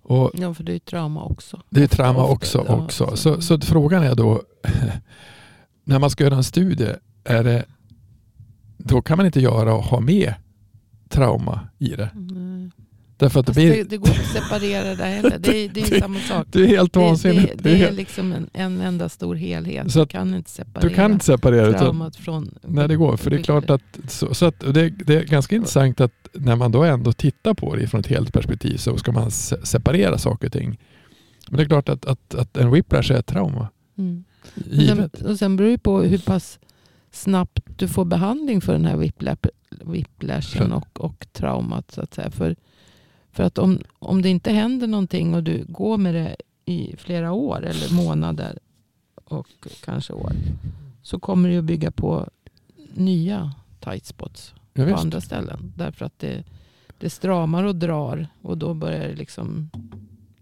Och Ja, för det är ju trauma också. det är trauma också. också. Så, så frågan är då, när man ska göra en studie, är det, då kan man inte göra och ha med trauma i det. Mm. Därför att det Fast det, blir, det går inte att separera det heller. Det, är- det är samma sak. det är helt vansinnigt. det, Det är helt- liksom en, en enda stor helhet. Så Du kan inte separera Du kan inte separera traumat från... Nej det går, för det är klart att, så, så att det, det är ganska intressant att när man då ändå tittar på det från ett helhetsperspektiv så ska man se, separera saker och ting. Men det är klart att, att, att en whiplash är ett trauma. Mm. Och sen, och sen beror det på hur pass snabbt du får behandling för den här whiplashen och, och traumat. Så att säga. För, för att om, om det inte händer någonting och du går med det i flera år eller månader och kanske år. Så kommer det att bygga på nya tight spots Ja, på visst. andra ställen. Därför att det, det stramar och drar och då börjar det liksom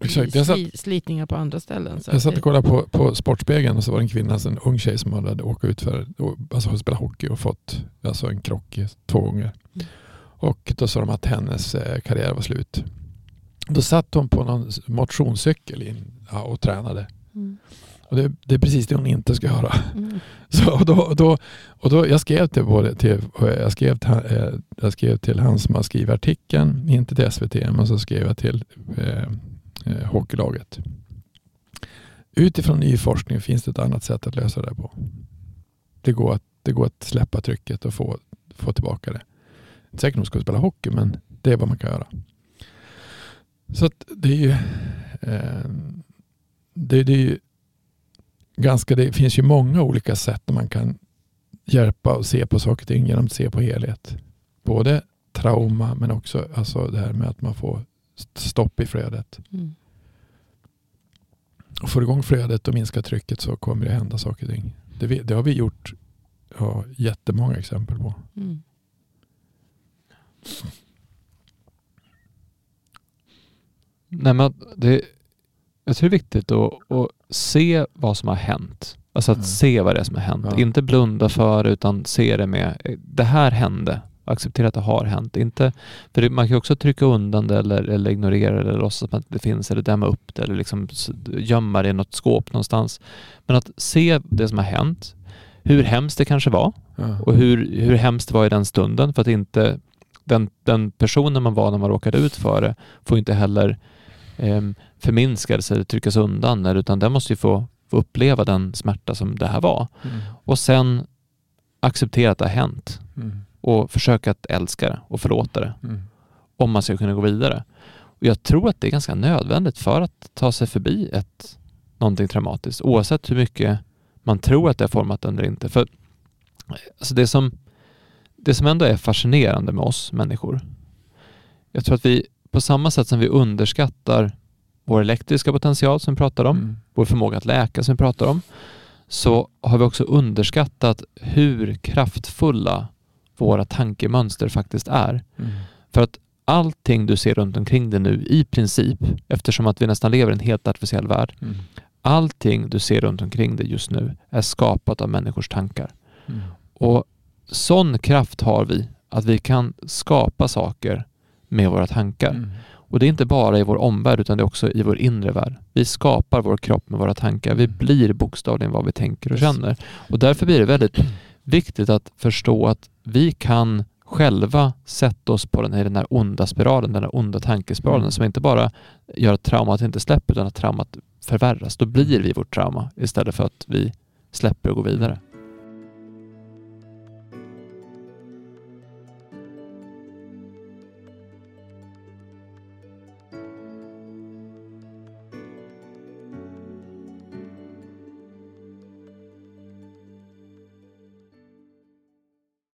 Exakt. Jag satt, sli, slitningar på andra ställen. Jag att satt och kollade på, på Sportspegeln och så var det en kvinna, alltså en ung tjej som hade åkt ut för alltså spela hockey och fått alltså en krock i- två gånger. Mm. Och då sa de att hennes eh, karriär var slut. Då satt hon på någon motionscykel in, ja, och tränade. mm, Och det, det är precis det hon inte ska göra. mm, Så, och då, då, och då, jag skrev till, både till, jag skrev till, eh, jag skrev till han som har skrivit artikeln, inte till SVT, men så skrev jag till eh, eh, hockeylaget. Utifrån ny forskning finns det ett annat sätt att lösa det på. Det går att, det går att släppa trycket och få, få tillbaka det. Inte säkert att de ska spela hockey, men det är vad man kan göra. Så att det är ju, eh, det, det är ju ganska, det finns ju många olika sätt där man kan hjälpa och se på saker och ting genom att se på helhet. Både trauma men också alltså det här med att man får stopp i flödet. mm. Och får igång flödet och minskar trycket så kommer det hända saker och ting. Det, vi- det har vi gjort ja, jättemånga exempel på. Mm. Nej, men det, jag tror det är viktigt att, att se vad som har hänt. Alltså att Mm. se vad det är som har hänt. Ja. Inte blunda för utan se det med, det här hände. Acceptera att det har hänt. Inte, för det, man kan ju också trycka undan det eller, eller ignorera det eller låtsas att det finns eller dämma upp det eller liksom gömma det i något skåp någonstans. Men att se det som har hänt, hur hemskt det kanske var Ja. och hur, hur hemskt det var i den stunden för att inte den, den personen man var när man råkade ut för det får inte heller eh, förminskas eller tryckas undan utan den måste ju få, få uppleva den smärta som det här var Mm. och sen acceptera att det har hänt Mm. Och försöka att älska det och förlåta det Mm. om man ska kunna gå vidare. Och jag tror att det är ganska nödvändigt för att ta sig förbi ett, någonting traumatiskt oavsett hur mycket man tror att det har format en eller inte. För alltså det, som, det som ändå är fascinerande med oss människor, jag tror att vi på samma sätt som vi underskattar vår elektriska potential som vi pratar om, Mm. vår förmåga att läka som vi pratar om, så har vi också underskattat hur kraftfulla våra tankemönster faktiskt är. Mm. För att allting du ser runt omkring dig nu i princip, eftersom att vi nästan lever i en helt artificiell värld, Mm. allting du ser runt omkring dig just nu är skapat av människors tankar. Mm. Och sån kraft har vi, att vi kan skapa saker med våra tankar. Mm. Och det är inte bara i vår omvärld utan det är också i vår inre värld. Vi skapar vår kropp med våra tankar. Vi blir bokstavligen vad vi tänker och känner. Och därför blir det väldigt viktigt att förstå att vi kan själva sätta oss på den här, den här onda spiralen, den här onda tankespiralen Mm. som inte bara gör att traumat inte släpper utan att traumat förvärras. Då blir vi vårt trauma istället för att vi släpper och går vidare.